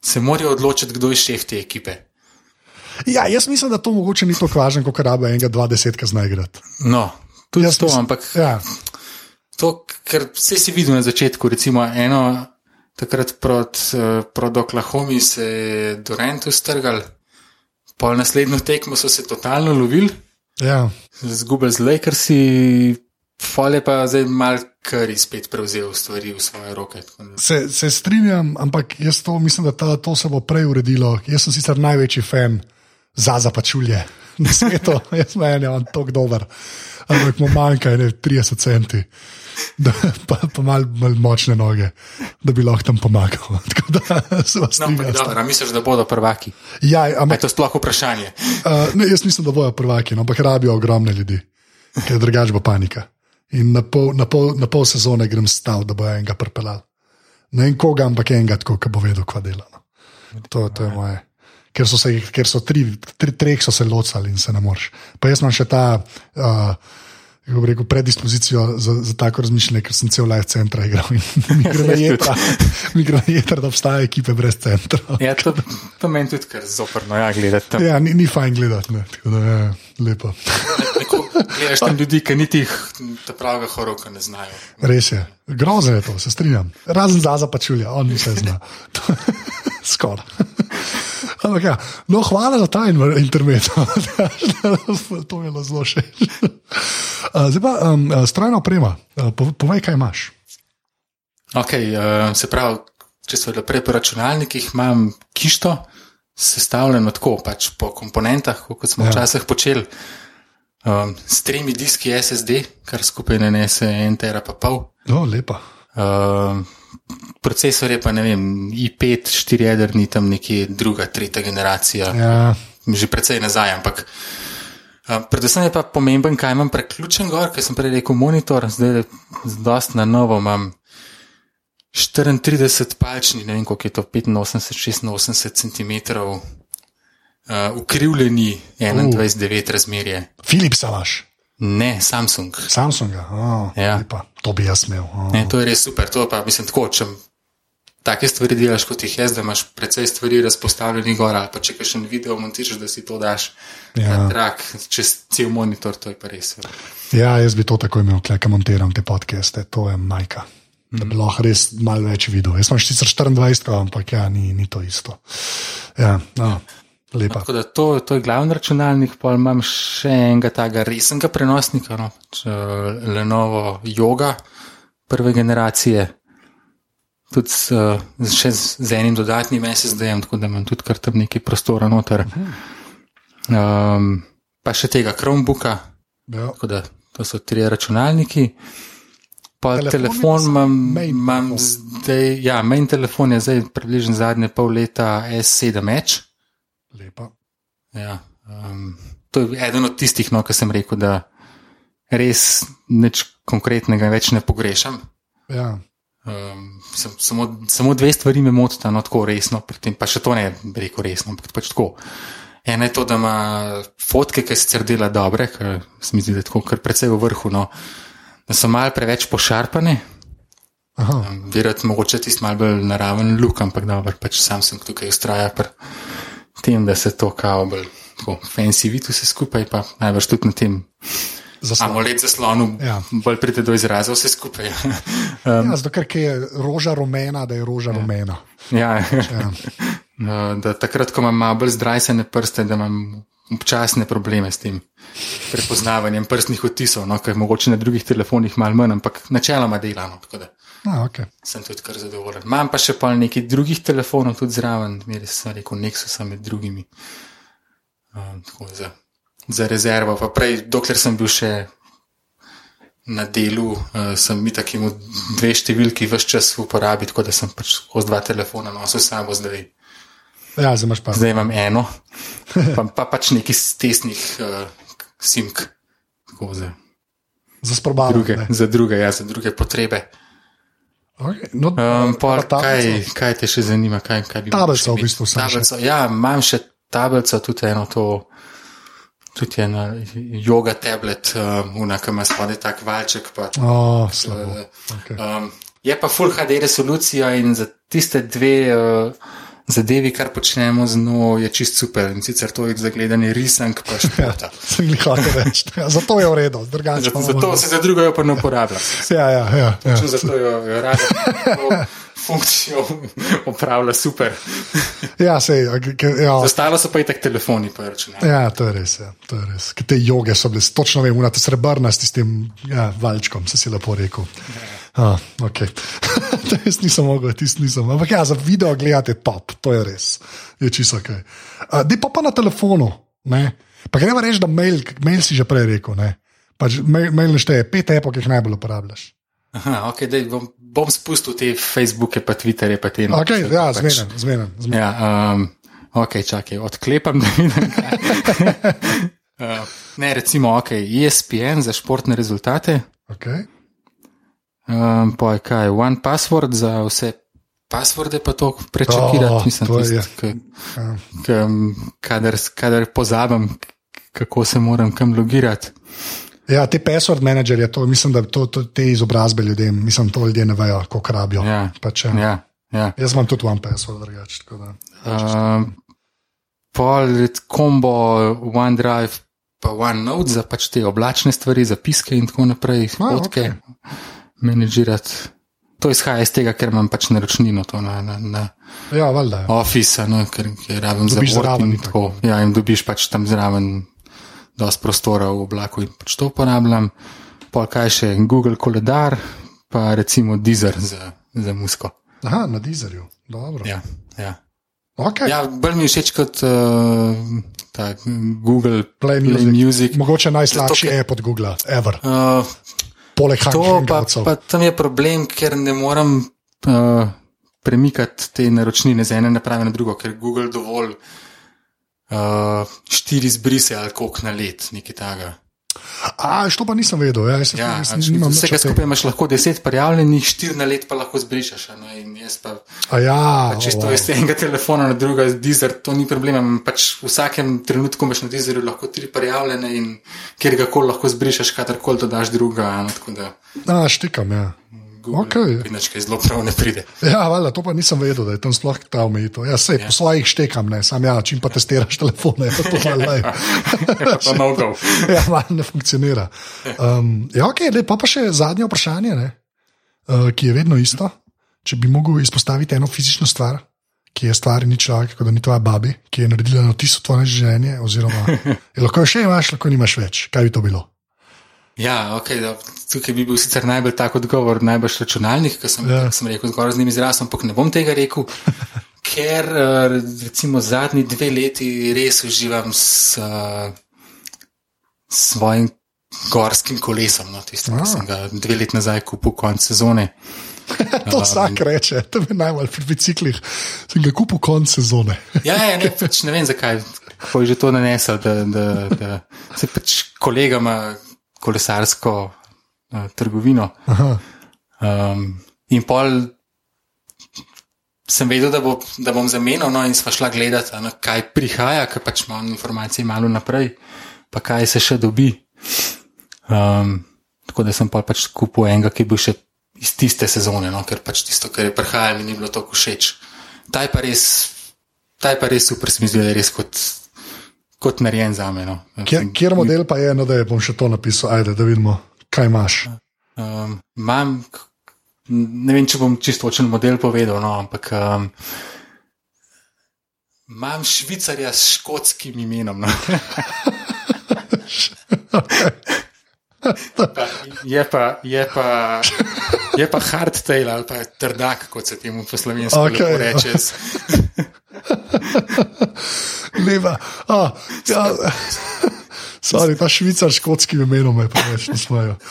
se morajo odločiti, kdo je šef te ekipe. Ja, jaz mislim, da to mogoče ni tako važno, kot rabe enega, dva desetka znaj igrati. No, tudi Jaz to, mislim- ampak Ja, to, ker vse si videl na začetku, recimo eno, takrat proti prot Oklahomi se je Durant ustrgal, pol naslednjo tekmo so se totalno lovili, ja. zgubili z Lakersi, pol je pa zdaj mal kar spet prevzel stvari v svoje roke. Se, se strinjam, ampak jaz to mislim, da ta, to se bo prej uredilo. Jaz sem sicer največji fan za zapačulje na svetu, jaz meni je on tako dober. Ampak mu manjka ne, 30 centi, da, pa, pa malo mal močne noge, da bi lahko tam pomagal. Da No, ampak strinjam. dobro, misliš, da bodo prvaki? Ja, A je ampak to sploh vprašanje? uh, ne, jaz mislim, da bojo prvaki, no, ampak rabijo ogromne ljudi, ker drugače bo panika. In na pol, na pol, na pol sezone grem stav, da bo enega pripeljal. Ne vem koga, ampak enega, tako, ki bo vedel, kva dela. No. To, to je moje. Ker so, se, ker so tri, tri, treh so se locali in se ne moreš. Pa jaz imam še ta, uh, kako bi rekel, predispozicijo za, za tako razmišljanje, ker sem cel live centra igral in mi gre na da obstaja ekipe brez centra. Ja, to, to meni tudi kar zoprno, ja, gledati tam. Ja, ni, ni fajn gledati, ne. tako da je lepo. Neko, gledaš tam ljudi, ki niti ta pravega horoka ne znajo. Res je, grozno je to, se strinjam. Razen za zapačulja, on vse zna. Skoraj. Ampak ja, no, hvala za ta in- internet. to je bilo zelo všeč. Zdaj pa um, strojna oprema. Pove- povej, kaj imaš. Okay, uh, se pravi, če so prej po računalnikih, imam kišto sestavljeno tako, pač po komponentah, kot smo Ja. ja. včasih počeli, um, s tremi diski SSD, kar skupaj nanese en tera pa pol. No, lepa. Uh, procesor je pa ne vem, i5, štirijedrni, tam nekje druga, tretja generacija. Ja, že precej nazaj, ampak uh, predvsem je pa pomemben, kaj imam preključen gor, ker sem prej rekel monitor, zdaj dost na novo imam 34 palčni, ne vem koliko je to, 85, 86 cm, uh, ukrivljeni 21-9 razmerje. Philipsa imaš, Ne, Samsung. Samsunga. Oh, Ja. lepa. To bi jaz imel. Oh. Ne, to je res super, to pa mislim tako, če take stvari delaš kot jih jaz, da imaš precej stvari razpostavljenih gor, ali pa če še en video montiraš, da si to daš Ja. na trak čez cel monitor, to je pa res. Ja, jaz bi to tako imel, kaj montiram te podcaste, to je majka. Da bi lahko res malo več videl. Jaz sem sicer 24, ampak ja, ni, ni to isto. Ja, no. Lepa. Tako da to, to je glavni računalnik, pa imam še enega tega resnega prenosnika, no, č, Lenovo Yoga prve generacije, tudi s, še z, z enim dodatnim SSD-jem, tako da imam tudi kar tam nekaj prostora noter. Um, pa še tega Chromebooka, Ja. tako da to so tri računalniki. Pa Telefon telefon imam, main imam telefon. zdaj, ja, main telefon je zdaj približno zadnje pol leta S7 Edge. Lepa. Ja, um, to je eden od tistih, no, ki sem rekel, da res nič konkretnega več ne pogrešam. Ja. Um, sem, samo, samo dve stvari me motita, no tako resno, tem pa še to ne rekel resno, ampak pač tako. Ena je to, da ima fotke, ki sicer dela dobre, ker se mi zdi, da je tako kar precej v vrhu, no, da so mal preveč pošarpane, Aha. Verjetno mogoče tisti mal bolj naraven luk, ampak dobro, pač sam sem tukaj ustraja pri tem, da se to kao bolj tako fancy vidi vse skupaj, pa najbrž tudi na tem Zaslon. amulet zaslonu Ja. bolj pride do izraza vse skupaj. Ja, zato, ker je roža rumena, da je roža ja. rumena. ja, Ja. No, da takrat, ko imam bolj zdrajsene prste, da imam občasne probleme s tem prepoznavanjem prstnih odtisov, no, ker mogoče na drugih telefonih malo manj, ampak načeloma delano. tako da A, okay. sem tudi kar zadovoljen. Imam pa še pa nekaj drugih telefonov tudi zraven, imeli sem rekel Nexus med drugimi. Um, tako za, za rezervo, pa prej, dokler sem bil še na delu, uh, sem mi tako imel dve številki vse čas v uporabi, tako da sem pač skozi dva telefona nosil sabo zdaj. Ja, zdaj imaš pa. Zdaj imam eno, pa, pa pač neki stesnih uh, simk. Tako za Za sprobavanje. druge, za druge, ja, za druge potrebe. Okay. No, Um, pol, pa kaj, kaj te še zanima? Kaj, kaj bi Tablico še v bistvu sem še. Tablico, ja, imam še tablico, tudi eno to, tudi ena yoga tablet, um, una, ki ima spodaj tak valček. Pa, O, slabo. uh, Okay. um, je pa full HD resolucija in za tiste dve uh, zadevi, kar počnemo z njo, je čist super. In sicer to je za gledanje risank pa športa. Sem jih hotel reči. Ja, zato je v redu, drugače Zato imamo- se za drugo pa ne uporablja. Ja, ja, ja. ja. Točno zato jo, jo rada funkcijo opravlja super. ja, sej, ja. Ostalo so pa i tak telefoni, pa računalniki. Ja, to je res. Ja, to je res. Te joge so bile, točno vem, unate srebrna s tistim ja, valčkom, se si lepo rekel. Ah, okay. to jaz nisem mogel, tisti nisem. Ampak ja, za video gledate top, to je res. Je čisto ok. Uh, Dej pa, pa na telefonu. Ne? Pa gremo reči, da mail, mail si že prej rekel. Ne? Pač mail, mail nešteje pet epok, ki jih najbolj uporabljaš. Aha, ok, dej, bom, bom spustil te Facebooke, pa Twitterje, pa te Okay, ja, pač- zmeden, zmeden. zmeden. Ja, um, ok, čakaj, odklepam, da vidim. kaj. uh, ne, recimo, ok, ESPN za športne rezultate, Okay. Um, pa je kaj, One Password za vse passworde, pa to prečakirati, Oh, mislim, to je, tist, k, Ja. k, kadar, kadar pozabim, kako se moram kam logirati. Ja, te password menedžerje, to mislim, da to, to, te izobrazbe ljudem, mislim, to ljudje ne vejo, kako rabijo. Ja. Pač, ja. Ja, ja. Jaz imam tudi one password, drugače. Um, pol kombo OneDrive, pa OneNote za pač te oblačne stvari, zapiske in tako naprej, fotke, okay. Menedžirati. To izhaja iz tega, ker imam pač naročnino na, na, na Ja, valjda. Ja. Office, no, ker je raven za zraven in tako. Ja, in dobiš pač tam zraven dosti prostora v oblaku in pač to uporabljam. Pol kaj še Google koledar, pa recimo Deezer za, za musko. Aha, na dizerju. Dobro. Ja, ja. Okay. Ja, bolj mi je všeč kot uh, ta Google Play Play Music. Music. Mogoče najslabši Zato, app od Google, ever. Uh, Poleg to pa, pa tam je problem, ker ne morem uh, premikati te naročnine z ene naprave na drugo, ker Google dovolj uh, štiri zbrise ali koliko na let, nekaj takega. A, što pa nisem vedel. Ja, jaz Ja, jaz pač nimam nič vsega od tega. skupaj imaš lahko deset prijavljenih, štiri na let pa lahko zbrišeš. ne, in jaz pa A ja, Pa čisto wow. iz enega telefona na drugega, dizer, to ni problema. Pač v vsakem trenutku imaš na dizerju lahko tri prijavljene in kjer ga koli lahko zbrišeš, kadarkoli dodaš druga. Da A, štikam, ja. Google okay. zelo prav ne pride. Ja, valjda, to pa nisem vedel, da je tam sploh ta omejitev. Ja, sej, po svojih štekam, ne, sam ja, čim pa testiraš telefone, je to malo lej. Pa no go. ja, malo ne funkcionira. Um, ja, ok, lej, pa, pa še zadnje vprašanje, ne, uh, ki je vedno isto. Če bi mogel izpostaviti eno fizično stvar, ki je stvar ni človek, kot da ni tvoja babi, ki je naredila na tisto tvoje življenje, oziroma je lahko jo še imaš, lahko nimaš več. Kaj bi to bilo? Ja, okay, da, tukaj bi bil sicer najbolj tak odgovor, najbolj računalnik, ki sem, Ja. sem rekel, zgoraj z njim izrazom, ampak ne bom tega rekel, ker eh, recimo zadnji dve leti res uživam s uh, svojim gorskim kolesom, no, tistim, ki sem ga dve leti nazaj kupil konc sezone. To vsak reče, to je najbolj pri biciklih. Sem ga kupil konc sezone. Ja, ja ne, pač ne vem zakaj, kako je že to nanesel, da, da, da se pač kolega ima kolesarsko uh, trgovino. Aha. Um, in pol sem vedel, da, bo, da bom zamenil, no, in sva šla gledati, ne, kaj prihaja, ker pač imam informacije malo naprej, pa kaj se še dobi. Um, tako da sem pol pač kupil enega, ki bil še iz tiste sezone, no, ker pač tisto, kar je prihajalo, mi ni bilo tako všeč. Ta je pa res, ta je pa res super, se mi zdi, da je res kot, kot narejen za me. No. Kjer, kjer model pa je, no, da je bom še to napisal, ajde, da vidimo, kaj imaš. Um, imam, ne vem, če bom čisto točen model povedal, no, ampak um, imam švicarja s škotskim imenom. No. Pa, je, pa, je, pa, je pa hardtail ali pa trdak, kot se temu po slovensko Okej. okay. reče. Leva. Ja. Sorry, ta švicar s škotskim imenom me preveč nasmejo.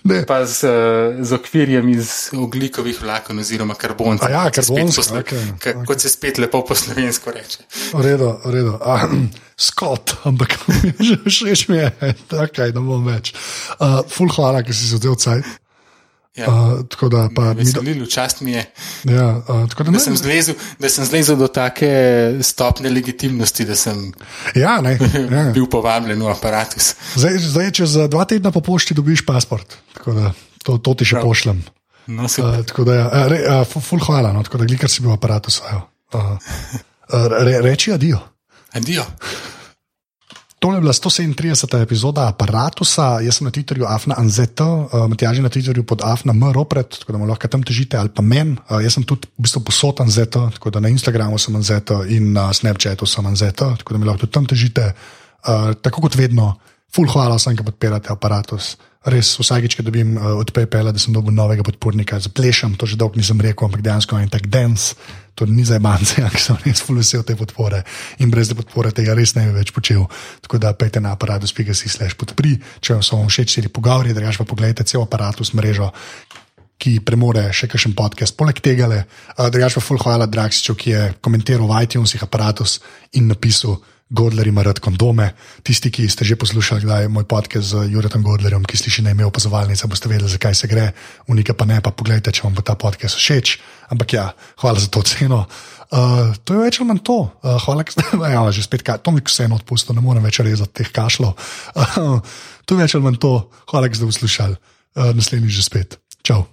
Ne, Pa z, eh, z okvirjem iz oglikovih vlaken oziroma karbonca. A ja, kot se spet karbonska, po slo- okej, ka- Kot se spet lepo po slovensko reče. v redu, v redu. A, Scott, ampak že všeč mi je, okay, ne bom več. Uh, ful hvala, ker si se vzel cajt. Ja. Uh, tako da pa Veselilo, čast mi je. Ja, uh, tako da Da ne, sem, zlezel, da sem zlezel do take stopne legitimnosti, da sem ja, ne, ja. bil povabljen v aparatus. Zdaj, zdaj, če za dva tedna po pošti dobiš pasport, tako da to, to ti še Prav. pošljem. No, super. Uh, tako da, ja, re, uh, ful hvala, no, tako da glikar si bil v aparatu. Uh, uh, re, reči adijo. Adijo. Tole je bila 137. epizoda aparata, jaz sem na Twitterju Afna Anzeta, uh, Matjaž je na Twitterju pod Afna Mropred, tako da mu lahko tam težite ali pa men. Uh, jaz sem tudi v bistvu posod Anzeta, tako da na Instagramu sem Anzeta in na Snapchatu sem Anzeta, tako da mi lahko tudi tam težite. Uh, tako kot vedno, full hvala vsem, ki podpirate aparatus. Res vsakeč, ko dobim uh, od PayPala, da sem dobil novega podpornika, zaplešam, to že dolgo nisem rekel, ampak dejansko en tak dance, to ni za banke, ampak sem res vesel te podpore in brez te podpore tega res ne bi več počel. Tako da pejte na aparatus.si slash podpri, če vam so všeč ti pogovori, drugač pa pogledajte cel aparatus mrežo. Ki premore še kakšen podcast, poleg tega, drugač pa ful hvala Draxiču, ki je komentiral v iTunesih aparatus in napisal, Godler ima rad kondome. Tisti, ki ste že poslušali, da je moj podcast z Juretom Godlerjem, ki sliši na ime opazovalnica, boste vedeli, zakaj se gre, unika pa ne, pa pogledajte, če vam bo ta podcast všeč. Ampak ja, hvala za to ceno. Uh, to je več ali manj to. Uh, hvala, ker ste ja, že spet, ka, to mi vseeno odpustil, ne morem več rezati teh kašlov. Uh, to je več ali manj to. Hvala, ker ste poslušali. Uh, naslednjič že spet. Čau.